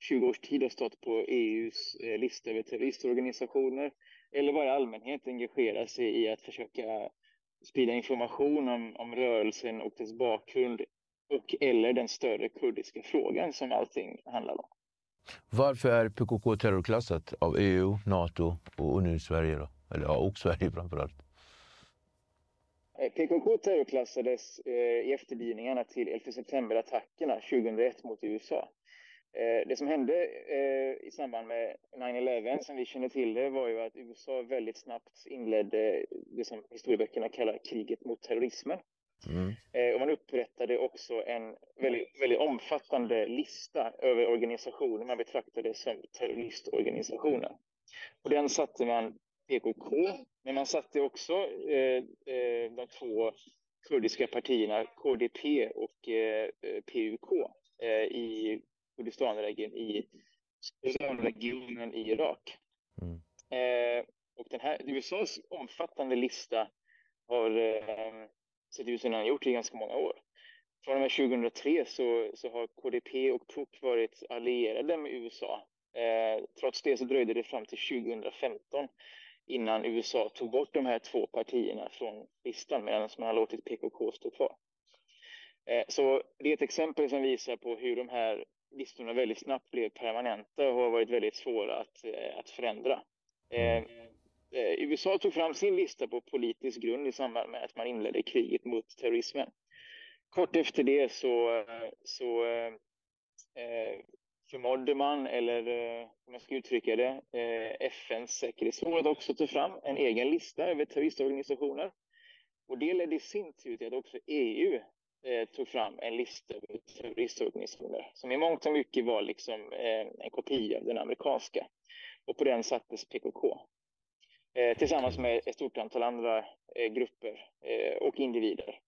20 års tid har stått på EUs eh, lista över terroristorganisationer eller bara allmänhet engagera sig i att försöka sprida information om, om rörelsen och dess bakgrund och eller den större kurdiska frågan som allting handlar om. Varför är PKK terrorklassat av EU, Nato och nu Sverige? Då? Eller ja, och Sverige framförallt. Eh, PKK terrorklassades eh, i efterdyningarna till 11 september-attackerna 2001 mot USA. Eh, det som hände eh, i samband med 9-11 som vi känner till det var ju att USA väldigt snabbt inledde det som historieböckerna kallar kriget mot terrorismen. Mm. Eh, och man upprättade också en väldigt, väldigt omfattande lista över organisationer man betraktade som terroristorganisationer. Och den satte man PKK, men man satte också eh, de två kurdiska partierna KDP och eh, PUK i Kurdistanregionen i, Kurdistanregionen i Irak. Mm. Eh, och den här USAs omfattande lista har eh, sett ut som den har gjort i ganska många år. Från och med 2003 så, så har KDP och PUK varit allierade med USA. Eh, trots det så dröjde det fram till 2015 innan USA tog bort de här två partierna från listan medan man har låtit PKK stå kvar. Eh, så det är ett exempel som visar på hur de här listorna väldigt snabbt blev permanenta och har varit väldigt svåra att, eh, att förändra. Eh, eh USA tog fram sin lista på politisk grund i samband med att man inledde kriget mot terrorismen. Kort efter det så, så eh, eh förmådde man, eller om jag ska uttrycka det, eh, FNs säkerhetsråd också ta fram en egen lista över terroristorganisationer. Och det ledde i sin tur till att också EU eh, tog fram en lista över terroristorganisationer som i mångt och mycket var liksom, eh, en kopia av den amerikanska. Och på den sattes PKK eh, tillsammans med ett stort antal andra grupper och individer.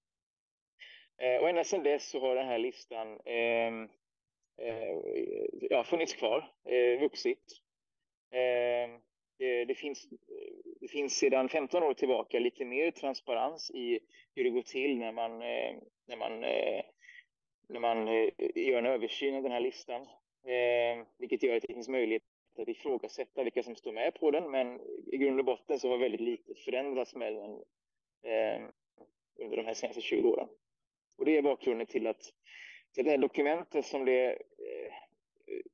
Och ända sedan dess så har den här listan ehm, ja, funnits kvar, vuxit. Ehm, det, det, finns, det finns sedan 15 år tillbaka lite mer transparens i hur det går till när man, eh, när man, eh, när man eh, gör en översyn av den här listan. Eh, vilket gör att det finns möjlighet att ifrågasätta vilka som står med på den. Men i grund och botten så har väldigt lite förändrats med den eh, under de här senaste 20 åren. Och det är bakgrunden till att, till det här dokumentet som det eh,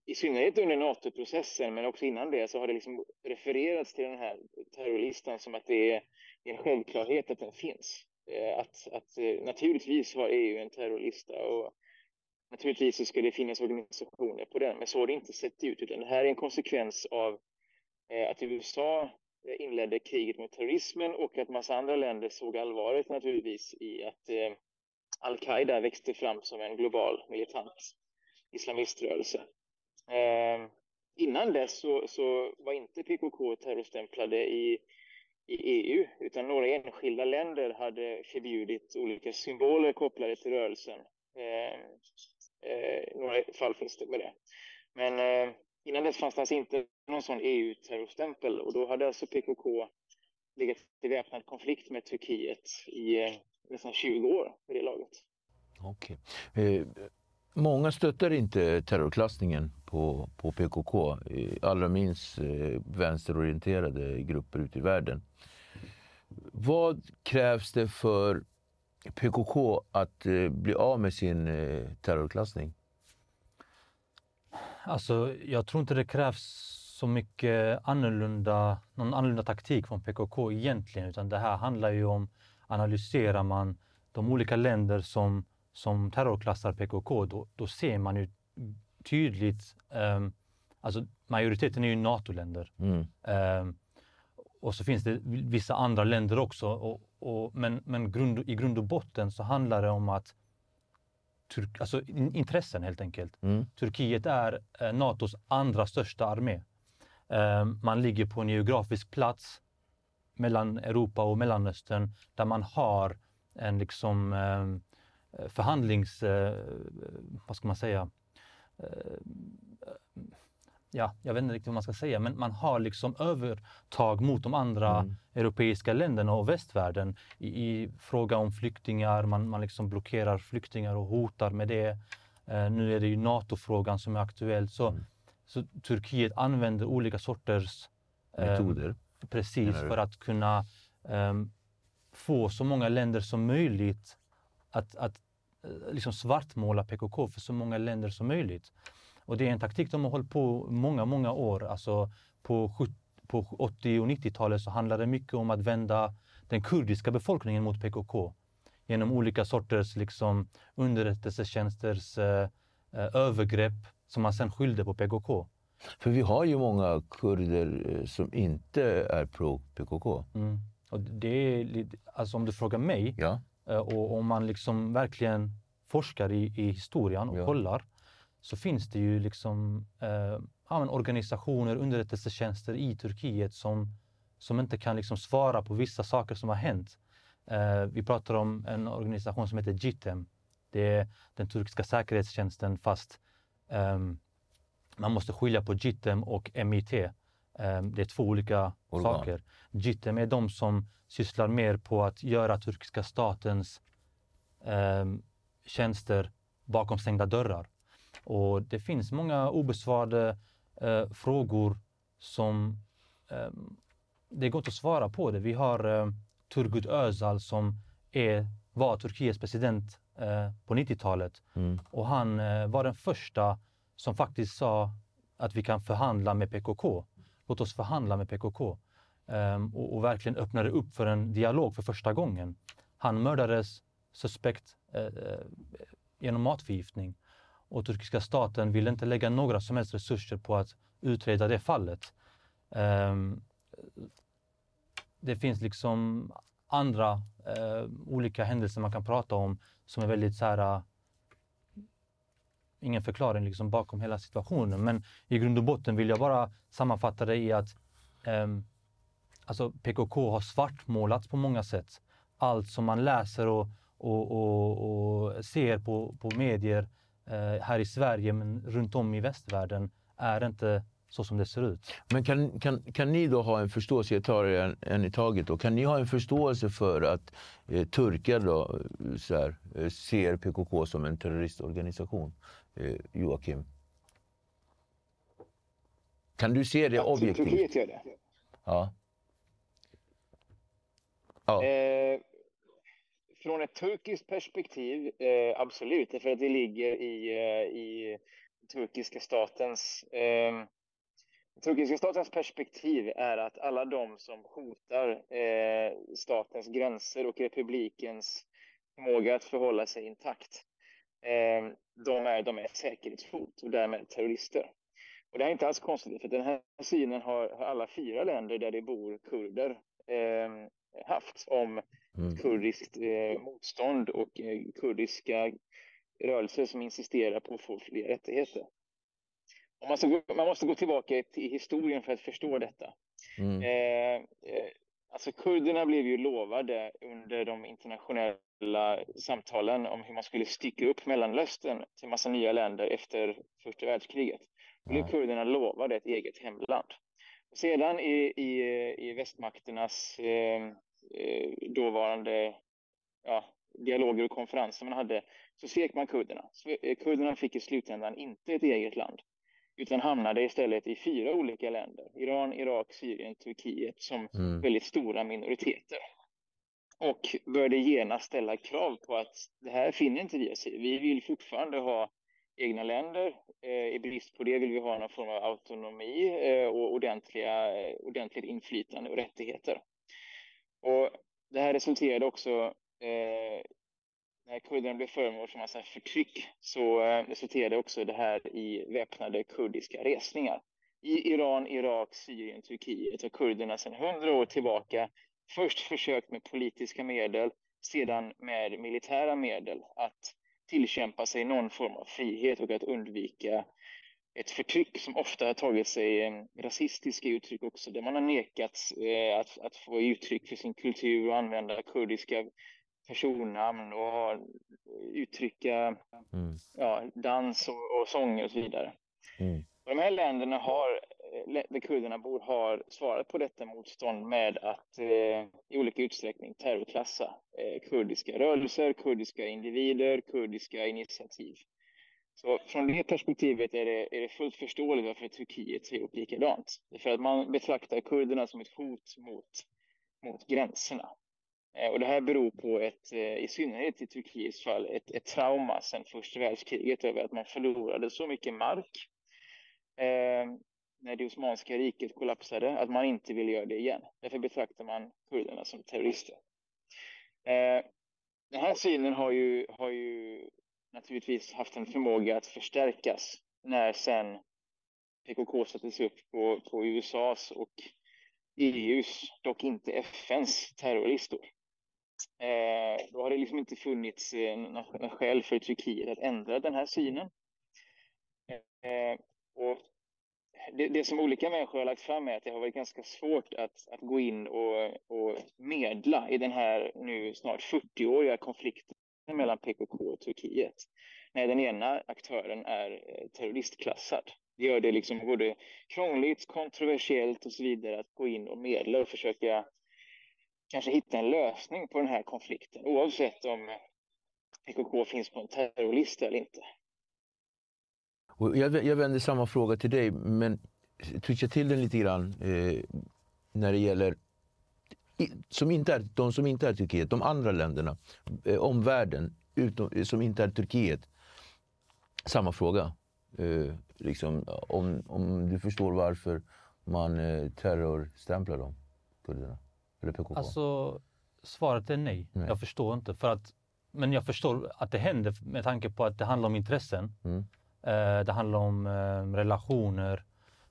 i synnerhet under NATO-processen, men också innan det, så har det liksom refererats till den här terrorlistan som att det är en självklarhet att den finns. Eh, att, att eh, naturligtvis har EU en terrorlista och naturligtvis så ska det finnas organisationer på den, men så har det inte sett ut, utan det här är en konsekvens av eh, att USA inledde kriget mot terrorismen och att massa andra länder såg allvaret naturligtvis i att eh, al-Qaida växte fram som en global militant islamiströrelse. Eh, innan dess så, så, var inte PKK terrorstämplade i, i EU, utan några enskilda länder hade förbjudit olika symboler kopplade till rörelsen. Eh, eh, några fall finns det med det. Men eh, innan dess fanns det alltså inte någon sån EU-terrorstämpel och då hade alltså PKK legat i väpnad konflikt med Turkiet i eh, nästan 20 år vid det laget. Okej. Okay. Många stöttar inte terrorklassningen på, på PKK, allra minst eh, vänsterorienterade grupper ute i världen. Vad krävs det för PKK att eh, bli av med sin eh, terrorklassning? Alltså, jag tror inte det krävs så mycket annorlunda, någon annorlunda taktik från PKK egentligen, utan det här handlar ju om analyserar man de olika länder som, som terrorklassar PKK, då, då ser man ju tydligt, um, alltså majoriteten är ju NATO-länder. Mm. Um, och så finns det vissa andra länder också. Och, och, men men grund, i grund och botten så handlar det om att Turk, alltså intressen helt enkelt. Mm. Turkiet är eh, Natos andra största armé. Eh, man ligger på en geografisk plats mellan Europa och Mellanöstern där man har en liksom eh, förhandlings... Eh, vad ska man säga? Eh, ja, jag vet inte riktigt vad man ska säga, men man har liksom övertag mot de andra mm. europeiska länderna och västvärlden i, i, fråga om flyktingar. Man, man liksom blockerar flyktingar och hotar med det. Eh, nu är det ju NATO-frågan som är aktuell. Så, mm. så Turkiet använder olika sorters eh, metoder. Precis, för att kunna eh, få så många länder som möjligt att, att eh, liksom svartmåla PKK för så många länder som möjligt. Och det är en taktik de har hållit på många, många år. Alltså på, på 80 och 90-talet så handlade det mycket om att vända den kurdiska befolkningen mot PKK genom olika sorters liksom, underrättelsetjänsters eh, eh, övergrepp som man sen skyllde på PKK. För vi har ju många kurder eh, som inte är pro-PKK. Mm. Och det är, alltså om du frågar mig, ja. Eh, och om man liksom verkligen forskar i, i historien och ja. kollar, så finns det ju liksom eh, organisationer, underrättelsetjänster i Turkiet som, som inte kan liksom svara på vissa saker som har hänt. Eh, vi pratar om en organisation som heter GITEM. Det är den turkiska säkerhetstjänsten fast eh, man måste skilja på GITEM och MIT. Ehm, det är två olika Organ. saker. GITEM är de som sysslar mer på att göra turkiska statens ehm, tjänster bakom stängda dörrar. Och det finns många obesvarade eh, frågor som eh, det går inte att svara på det. Vi har eh, Turgut Özal som är, var Turkiets president eh, på 90-talet mm. och han var den första som faktiskt sa att vi kan förhandla med PKK. Låt oss förhandla med PKK. Um, ehm, och, och, verkligen öppnade upp för en dialog för första gången. Han mördades suspekt eh, eh, genom matförgiftning och turkiska staten ville inte lägga några som helst resurser på att utreda det fallet. Um, det finns liksom andra eh, olika händelser man kan prata om som är väldigt så här, ingen förklaring liksom bakom hela situationen. Men i grund och botten vill jag bara sammanfatta det i att um, alltså PKK har svartmålats på många sätt. Allt som man läser och, och, och, och ser på, på medier Eh, här i Sverige men runt om i västvärlden är inte så som det ser ut. Men kan, kan, kan ni då ha en förståelse, jag tar en, en i taget, då, kan ni ha en förståelse för att eh, turkar då, så här, eh, ser PKK som en terroristorganisation? Eh, Joakim? Kan du se det objektivt? Turkiet gör det. Ja. ja. Eh, från ett turkiskt perspektiv, eh, absolut, för att det ligger i, eh, i turkiska statens eh, turkiska statens perspektiv är att alla de som hotar eh, statens gränser och republikens förmåga att förhålla sig intakt, de är, de är säkerhetshot och därmed terrorister. Och det här är inte alls konstigt, för den här synen har, har alla fyra länder där det bor kurder eh, haft om mm. kurdiskt eh, motstånd och eh, kurdiska rörelser som insisterar på att få fler rättigheter. Man måste, gå, man måste gå tillbaka till historien för att förstå detta. Mm. Alltså kurderna blev ju lovade under de internationella samtalen om hur man skulle stycka upp Mellanöstern till massa nya länder efter första världskriget. Då blev kurderna lovade ett eget hemland. Sedan i, i, i västmakternas eh, eh, dåvarande ja, dialoger och konferenser man hade så svek man kurderna. Kurderna fick i slutändan inte ett eget land utan hamnade istället i fyra olika länder. Iran, Irak, Syrien, Turkiet som mm. väldigt stora minoriteter. Och började genast ställa krav på att det här finner inte vi oss i. Vi vill fortfarande ha egna länder. Eh, I brist på det vill vi ha någon form av autonomi eh, och ordentliga, ordentligt inflytande och rättigheter. Och det här resulterade också eh, när kurderna blev föremål för massa förtryck så eh, resulterade också det här i väpnade kurdiska resningar. I Iran, Irak, Syrien, Turkiet har kurderna sedan hundra år tillbaka först försökt med politiska medel, sedan med militära medel att tillkämpa sig någon form av frihet och att undvika ett förtryck som ofta har tagit sig eh, rasistiska uttryck också, där man har nekats eh, att, att få uttryck för sin kultur och använda kurdiska personnamn och uttrycka mm. ja, dans och, och sånger och så vidare. Mm. De här länderna har, där kurderna bor, har svarat på detta motstånd med att eh, i olika utsträckning terrorklassa eh, kurdiska rörelser, kurdiska individer, kurdiska initiativ. Så från det perspektivet är det, är det fullt förståeligt varför Turkiet har gjort likadant. För att man betraktar kurderna som ett hot mot, mot gränserna. Eh, och det här beror på ett, eh, i synnerhet i Turkiets fall, ett, ett trauma sedan första världskriget över att man förlorade så mycket mark eh, när det Osmanska riket kollapsade att man inte vill göra det igen. Därför betraktar man kurderna som terrorister. Eh, den här synen har ju, har ju naturligtvis haft en förmåga att förstärkas när sen PKK sattes upp på, på USAs och EUs, dock inte FNs, terrorlistor. Eh, då har det liksom inte funnits eh, några skäl för Turkiet att ändra den här synen. Eh, och det, det, som olika människor har lagt fram är att det har varit ganska svårt att, att gå in och, och medla i den här nu snart 40-åriga konflikten mellan PKK och Turkiet. När den ena aktören är eh, terroristklassad. Det gör det liksom både krångligt, kontroversiellt och så vidare att gå in och medla och försöka kanske hitta en lösning på den här konflikten oavsett om PKK finns på en terrorlista eller inte. Jag, jag vänder samma fråga till dig, men twitcha till den lite grann eh, när det gäller som inte är, de som inte är Turkiet, de andra länderna, eh, omvärlden utom, eh, som inte är Turkiet. Samma fråga. Eh, liksom, om, om du förstår varför man eh, terrorstämplar dem, kurderna. Eller PKK? Alltså, svaret är nej. nej. Jag förstår inte. För att, men jag förstår att det händer med tanke på att det handlar om intressen. Mm. Eh, det handlar om eh, relationer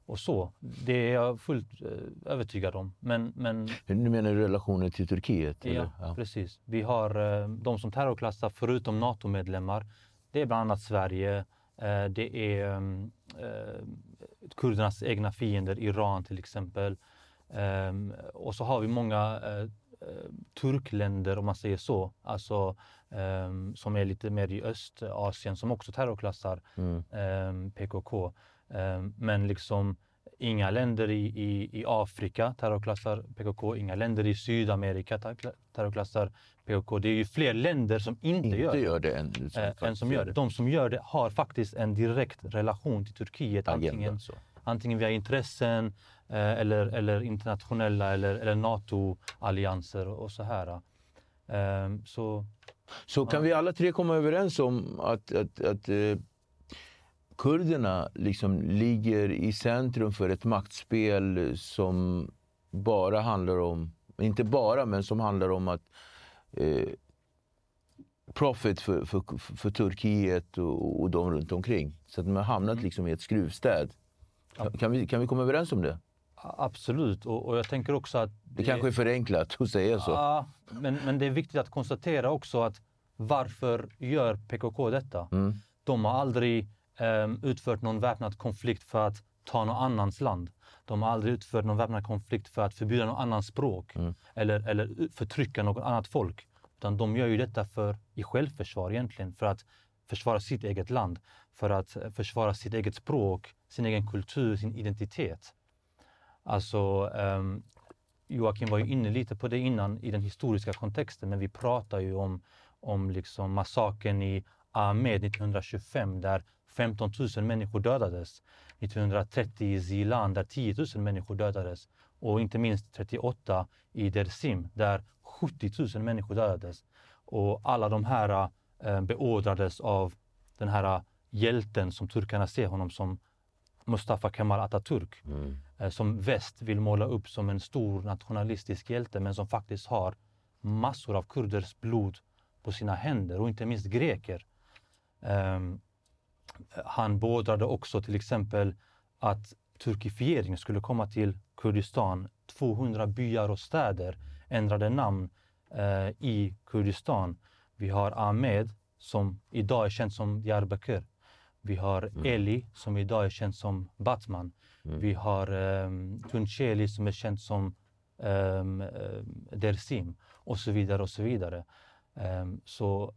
och så. Det är jag fullt eh, övertygad om. Men, men... Du menar relationer till Turkiet? Ja, ja, precis. Vi har de som terrorklassar, förutom NATO-medlemmar. Det är bland annat Sverige. Det är eh, kurdernas egna fiender, Iran till exempel. Um, och så har vi många uh, turkländer om man säger så, alltså um, som är lite mer i Östasien som också terrorklassar mm. um, PKK. men liksom inga länder i, i, i Afrika terrorklassar PKK, inga länder i Sydamerika terrorklassar PKK. Det är ju fler länder som inte, inte gör det, gör det än, som, äh, än som gör det. De som gör det har faktiskt en direkt relation till Turkiet. Agenda, antingen, så. antingen via intressen eller, eller internationella eller, eller NATO-allianser och så här. Ehm, så, så kan ja. vi alla tre komma överens om att, att, att eh, kurderna liksom ligger i centrum för ett maktspel som bara handlar om, inte bara, men som handlar om att eh, profit för, för, för, Turkiet och, och de runt omkring. Så att de har hamnat mm. liksom i ett skruvstäd Kan vi, kan vi komma överens om det? Absolut, och, och jag tänker också att... Det, det kanske är förenklat att säga så. Ja, men, men det är viktigt att konstatera också att varför gör PKK detta? Mm. De har aldrig eh, utfört någon väpnad konflikt för att ta någon annans land. De har aldrig utfört någon väpnad konflikt för att förbjuda någon annans språk mm. eller, eller förtrycka något annat folk. Utan de gör ju detta för, i självförsvar egentligen, för att försvara sitt eget land, för att försvara sitt eget språk, sin egen kultur, sin identitet. Alltså, um, Joakim var ju inne lite på det innan i den historiska kontexten, men vi pratar ju om, om liksom massakern i Ahmed 1925 där 15 000 människor dödades. 1930 i Zilan där 10 000 människor dödades. Och inte minst 38 i Dersim där 70 000 människor dödades. Och alla de här eh, beordrades av den här hjälten som turkarna ser honom som Mustafa Kemal Atatürk. Mm. Eh, som väst vill måla upp som en stor nationalistisk hjälte men som faktiskt har massor av kurders blod på sina händer och inte minst greker. Um, han beordrade också till exempel att turkifiering skulle komma till Kurdistan. 200 byar och städer ändrade namn eh, i Kurdistan. Vi har Ahmed som idag är känd som Diyarbakir. Vi har mm. Eli som idag är känd som Batman. Mm. Vi har ehm, um, Tuncheli som är känd som ehm, eh, um, Dersim och så vidare och så vidare. Um, så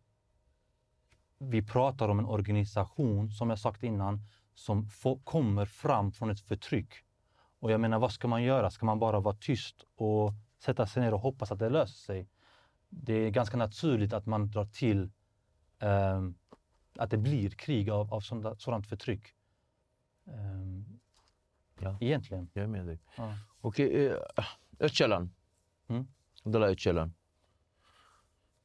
vi pratar om en organisation, som jag sagt innan, som kommer fram från ett förtryck. Och jag menar, vad ska man göra? Ska man bara vara tyst och sätta sig ner och hoppas att det löser sig? Det är ganska naturligt att man drar till um, att det blir krig av, av sådant, sådant förtryck. Um, ja. Egentligen. Jag är med dig. Ja. Okej, eh, Öcalan. Mm? Abdullah Öcalan.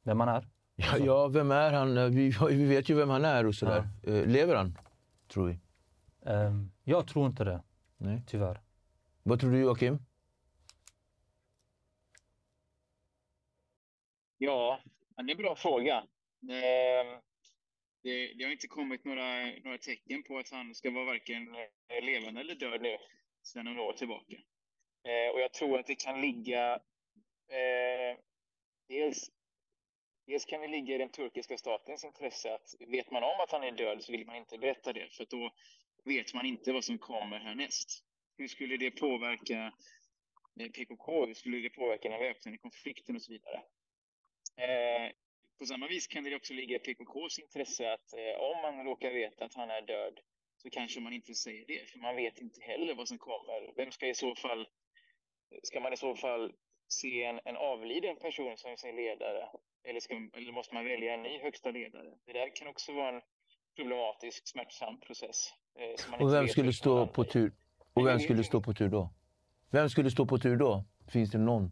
Vem han är? Ja, ja, vem är han? Vi, vi vet ju vem han är och sådär. Ja. Eh, lever han, tror vi? Um, jag tror inte det, Nej. tyvärr. Vad tror du, Joakim? Ja, det är en bra fråga. Ehm, det, det, har inte kommit några, några tecken på att han ska vara varken levande eller död nu sedan några år tillbaka. Eh, och jag tror att det kan ligga eh, dels Dels kan det ligga i den turkiska statens intresse att vet man om att han är död så vill man inte berätta det för då vet man inte vad som kommer härnäst. Hur skulle det påverka eh, PKK? Hur skulle det påverka den väpnade konflikten och så vidare? Eh, på samma vis kan det också ligga i PKKs intresse att eh, om man råkar veta att han är död så kanske man inte säger det, för man vet inte heller vad som kommer. Vem ska i så fall, ska man i så fall se en, en avliden person som sin ledare? Eller, ska, eller måste man välja en ny högsta ledare? Det där kan också vara en problematisk, smärtsam process. Eh, och vem skulle stå på tur? Och vem skulle stå på tur då? Vem skulle stå på tur då? Finns det någon?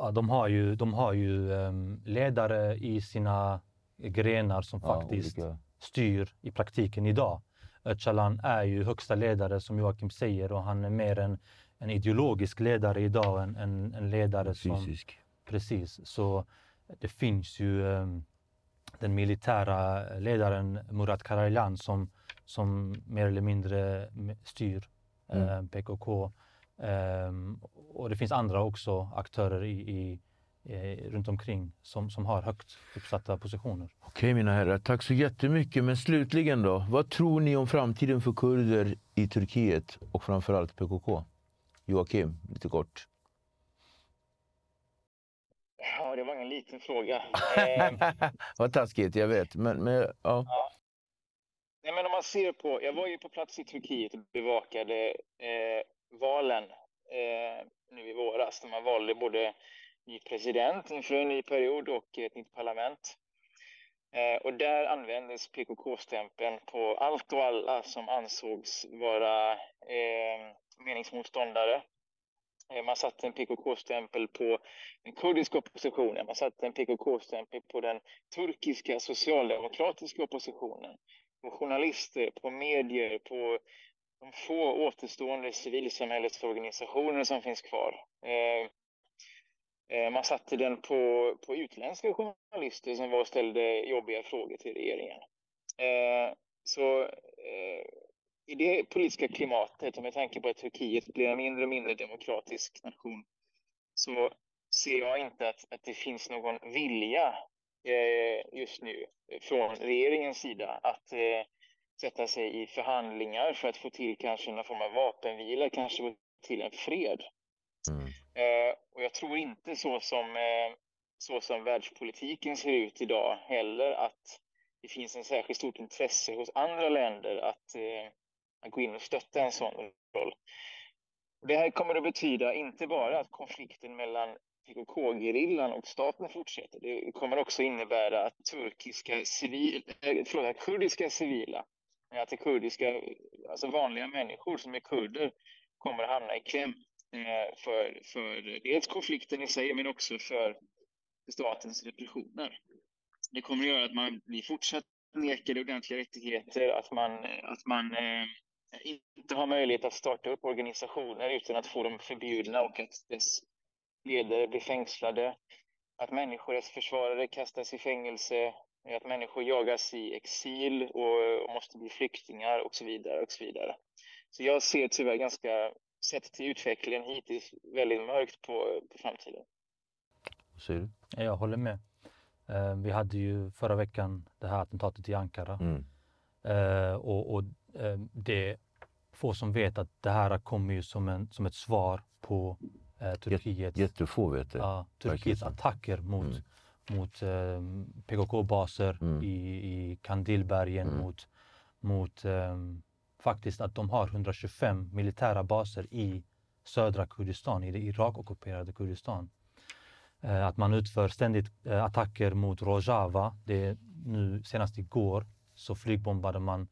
Ja, de har ju, de har ju um, ledare i sina grenar som ja, faktiskt olika. styr i praktiken idag. Öcalan är ju högsta ledare som Joakim säger och han är mer en, en ideologisk ledare idag än en, en ledare Fysisk. som... Precis. Så det finns ju um, den militära ledaren Murat Karaylan som, som mer eller mindre styr mm. uh, PKK. Um, och det finns andra också aktörer i, i eh, runt omkring som, som har högt uppsatta positioner. Okej mina herrar, tack så jättemycket. Men slutligen då, vad tror ni om framtiden för kurder i Turkiet och framförallt PKK? Joakim, lite kort. Ja, det var en liten fråga. Vad taskigt, jag vet. Men, men ja. ja. Nej, men om man ser på, jag var ju på plats i Turkiet och bevakade eh, valen eh, nu i våras. Där man valde både ny president inför en ny period och ett nytt parlament. Eh, och där användes PKK-stämpeln på allt och alla som ansågs vara eh, meningsmotståndare. Eh, man satte en PKK-stämpel på den kurdiska oppositionen, man satte en PKK-stämpel på den turkiska socialdemokratiska oppositionen, på journalister, på medier, på de få återstående civilsamhällesorganisationer som finns kvar. Eh, eh, man satte den på, på utländska journalister som var och ställde jobbiga frågor till regeringen. Eh, så i det politiska klimatet och med tanke på att Turkiet blir en mindre och mindre demokratisk nation så ser jag inte att, att det finns någon vilja eh, just nu från regeringens sida att eh, sätta sig i förhandlingar för att få till kanske någon form av vapenvila, kanske få till en fred. Mm. Eh, och jag tror inte så som, eh, så som världspolitiken ser ut idag heller att det finns en särskilt stort intresse hos andra länder att, eh, att gå in och stötta en sån roll. Det här kommer att betyda inte bara att konflikten mellan PKK-gerillan och staten fortsätter. Det kommer också innebära att turkiska civil, äh, förlåt, kurdiska civila, att det kurdiska, alltså vanliga människor som är kurder, kommer att hamna i kläm eh, för, för dels konflikten i sig, men också för statens repressioner. Det kommer att göra att man blir fortsatt nekade ordentliga rättigheter, att man, att man eh, inte har möjlighet att starta upp organisationer utan att få dem förbjudna och att dess ledare blir fängslade, att människorättsförsvarare kastas i fängelse, att människor jagas i exil och, måste bli flyktingar och så vidare och så vidare. Så jag ser tyvärr ganska, sett till utvecklingen hittills, väldigt mörkt på, på framtiden. Ser du? Jag håller med. Eh, vi hade ju förra veckan det här attentatet i Ankara. Mm. Eh, och, och eh, det få som vet att det här kommer ju som, en, som ett svar på eh, Turkiets, Jättefå vet det. Ja, Turkiets attacker mot, mm. Mot eh, PKK-baser mm. i, i Kandilbergen, mm. mot, mot eh, faktiskt att de har 125 militära baser i södra Kurdistan, i det Irak-ockuperade Kurdistan. Eh, att man utför ständigt eh, attacker mot Rojava. Det nu senast igår så flygbombade man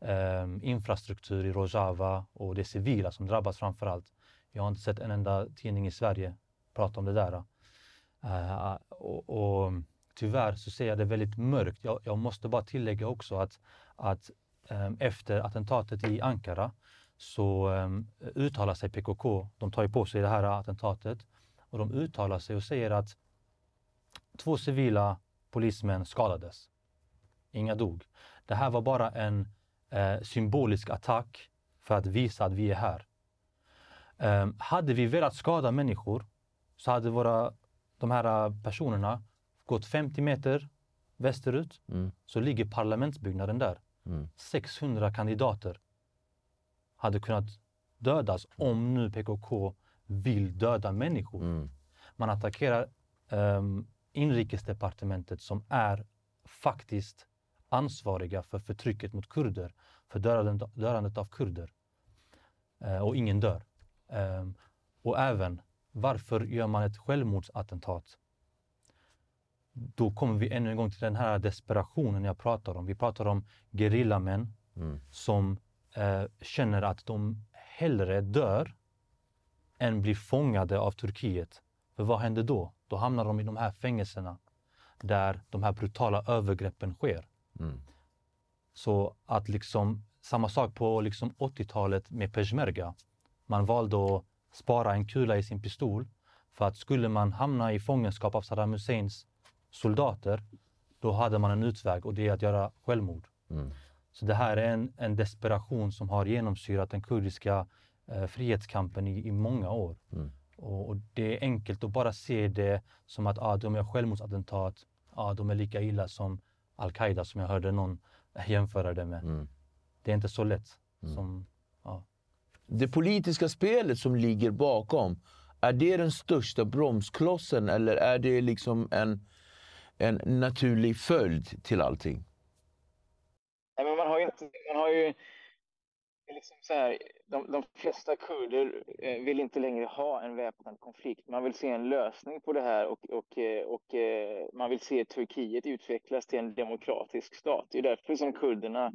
eh, infrastruktur i Rojava och det civila som drabbas framför allt. Jag har inte sett en enda tidning i Sverige prata om det där. Uh, och, och, tyvärr så ser jag det väldigt mörkt. Jag, jag måste bara tillägga också att, att um, efter attentatet i Ankara så um, uttalar sig PKK, de tar ju på sig det här attentatet och de uttalar sig och säger att två civila polismän skadades. Inga dog. Det här var bara en uh, symbolisk attack för att visa att vi är här. Um, hade vi velat skada människor så hade våra, de här personerna gått 50 meter västerut, mm. så ligger parlamentsbyggnaden där. Mm. 600 kandidater hade kunnat dödas om nu PKK vill döda människor. Mm. Man attackerar um, inrikesdepartementet som är faktiskt ansvariga för förtrycket mot kurder, för dödandet, dödandet av kurder. Uh, och ingen dör. Um, och även, varför gör man ett självmordsattentat? Då kommer vi ännu en gång till den här desperationen jag pratar om. Vi pratar om gerillamän mm. som uh, känner att de hellre dör än blir fångade av Turkiet. För vad händer då? Då hamnar de i de här fängelserna där de här brutala övergreppen sker. Mm. Så att liksom, samma sak på liksom 80-talet med peshmerga. Man valde att spara en kula i sin pistol för att skulle man hamna i fångenskap av Saddam Husseins soldater, då hade man en utväg och det är att göra självmord. Mm. Så det här är en, en desperation som har genomsyrat den kurdiska eh, frihetskampen i, i många år. Mm. Och, och, det är enkelt att bara se det som att ah, de gör självmordsattentat, ah, de är lika illa som al-Qaida som jag hörde någon jämföra det med. Mm. Det är inte så lätt. Mm. Som. Det politiska spelet som ligger bakom, är det den största bromsklossen eller är det liksom en, en naturlig följd till allting? Nej, men man har ju, inte, man har ju liksom så här, de, de flesta kurder eh, vill inte längre ha en väpnad konflikt. Man vill se en lösning på det här och, och, eh, och eh, man vill se Turkiet utvecklas till en demokratisk stat. Det är därför som kurderna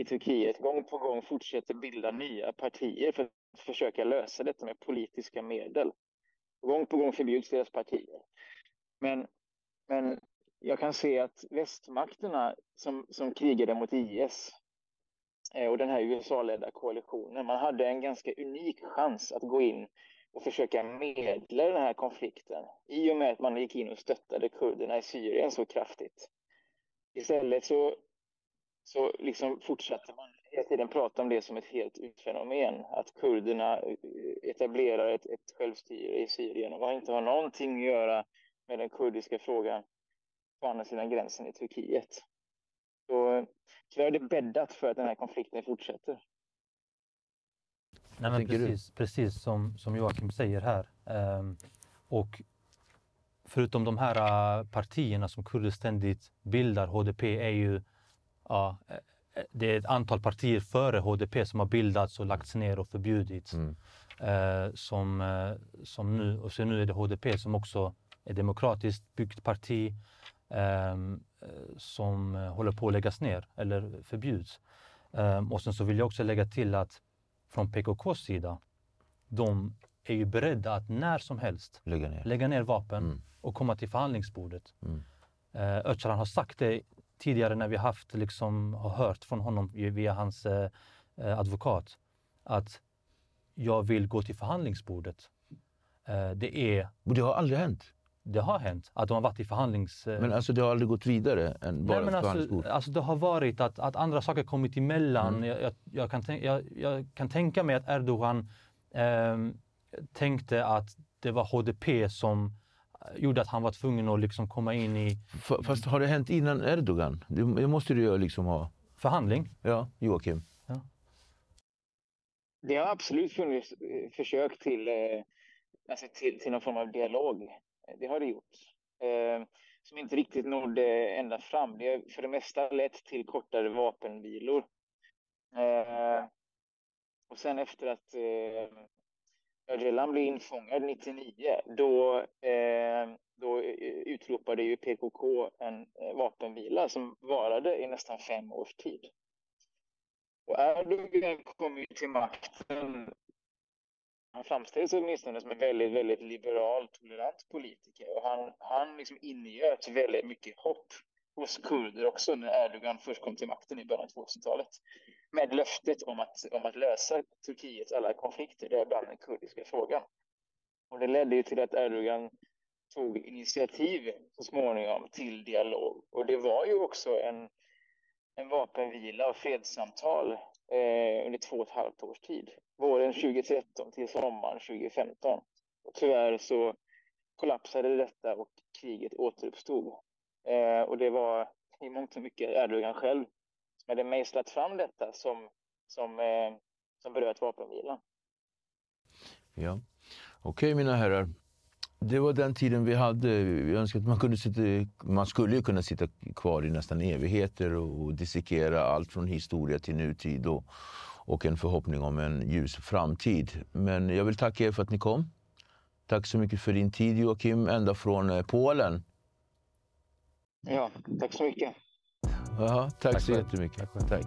i Turkiet gång på gång fortsätter bilda nya partier för att försöka lösa detta med politiska medel. Gång på gång förbjuds deras partier. Men, men jag kan se att västmakterna som, som krigade mot IS eh, och den här USA-ledda koalitionen. Man hade en ganska unik chans att gå in och försöka medla den här konflikten i och med att man gick in och stöttade kurderna i Syrien så kraftigt. Istället så, så liksom fortsatte man helt tiden prata om det som ett helt utfenomen. Att kurderna eh, etablerar ett, ett självstyre i Syrien och inte har någonting att göra med den kurdiska frågan på andra sidan gränsen i Turkiet. Så tyvärr är det bäddat för att den här konflikten fortsätter. Nej, men precis, precis som, som Joakim säger här. Um, och förutom de här uh, partierna som kurder ständigt bildar, HDP, är ju ja, eh, det är ett antal partier före HDP som har bildats och lagts ner och förbjudits. Mm. Uh, som, uh, som nu, och så nu är det HDP som också är demokratiskt byggt parti um, som håller på att läggas ner eller förbjuds. Um, och sen så vill jag också lägga till att från PKKs sida, de är ju beredda att när som helst lägga ner, lägga ner vapen mm. och komma till förhandlingsbordet. Mm. Eh, Öcalan har sagt det tidigare när vi haft, liksom, har hört från honom via hans eh, eh, advokat att jag vill gå till förhandlingsbordet. Eh, det är... Men det har aldrig hänt? Det har hänt att de har varit i förhandlings... Eh, men alltså det har aldrig gått vidare än bara Nej, men alltså, alltså det har varit att, att andra saker kommit emellan. Mm. Jag, jag, jag, kan jag, jag, kan tänka mig att Erdogan eh, tänkte att det var HDP som gjorde att han var tvungen att liksom komma in i... Fast har det hänt innan Erdogan? Det måste du ju liksom ha... Förhandling? Ja, Joakim. Ja. Det har absolut funnits eh, försök till, eh, alltså till, till någon form av dialog det har det gjort. Eh, som inte riktigt nådde ända fram. Det har för det mesta lett till kortare vapenvilor. Eh, och sen efter att eh, Öcalan blev infångad 99, då, eh, då eh, utropade ju PKK en eh, vapenvila som varade i nästan fem års tid. Och Erdogan kom ju till makten han framställs åtminstone som en väldigt, väldigt liberal, tolerant politiker. Och han, han liksom ingöt väldigt mycket hopp hos kurder också när Erdogan först kom till makten i början av 2000-talet. Med löftet om att, om att lösa Turkiets alla konflikter, däribland den kurdiska frågan. Och det ledde ju till att Erdogan tog initiativ så småningom till dialog. Och det var ju också en, en vapenvila och fredssamtal eh, under två och ett halvt års tid. Våren 2013 till sommaren 2015. Och tyvärr så kollapsade detta och kriget återuppstod. Eh, och det var i mångt och mycket Erdogan själv hade mejslat fram detta som, som, eh, som bröt vapenvilan. Ja, okej okay, mina herrar. Det var den tiden vi hade. Jag önskar att man, kunde sitta, man skulle kunna sitta kvar i nästan evigheter och dissekera allt från historia till nutid och, och en förhoppning om en ljus framtid. Men jag vill tacka er för att ni kom. Tack så mycket för din tid Joakim, ända från eh, Polen. Ja, tack så mycket. Aha, tack, tack så jättemycket. Tack. tack.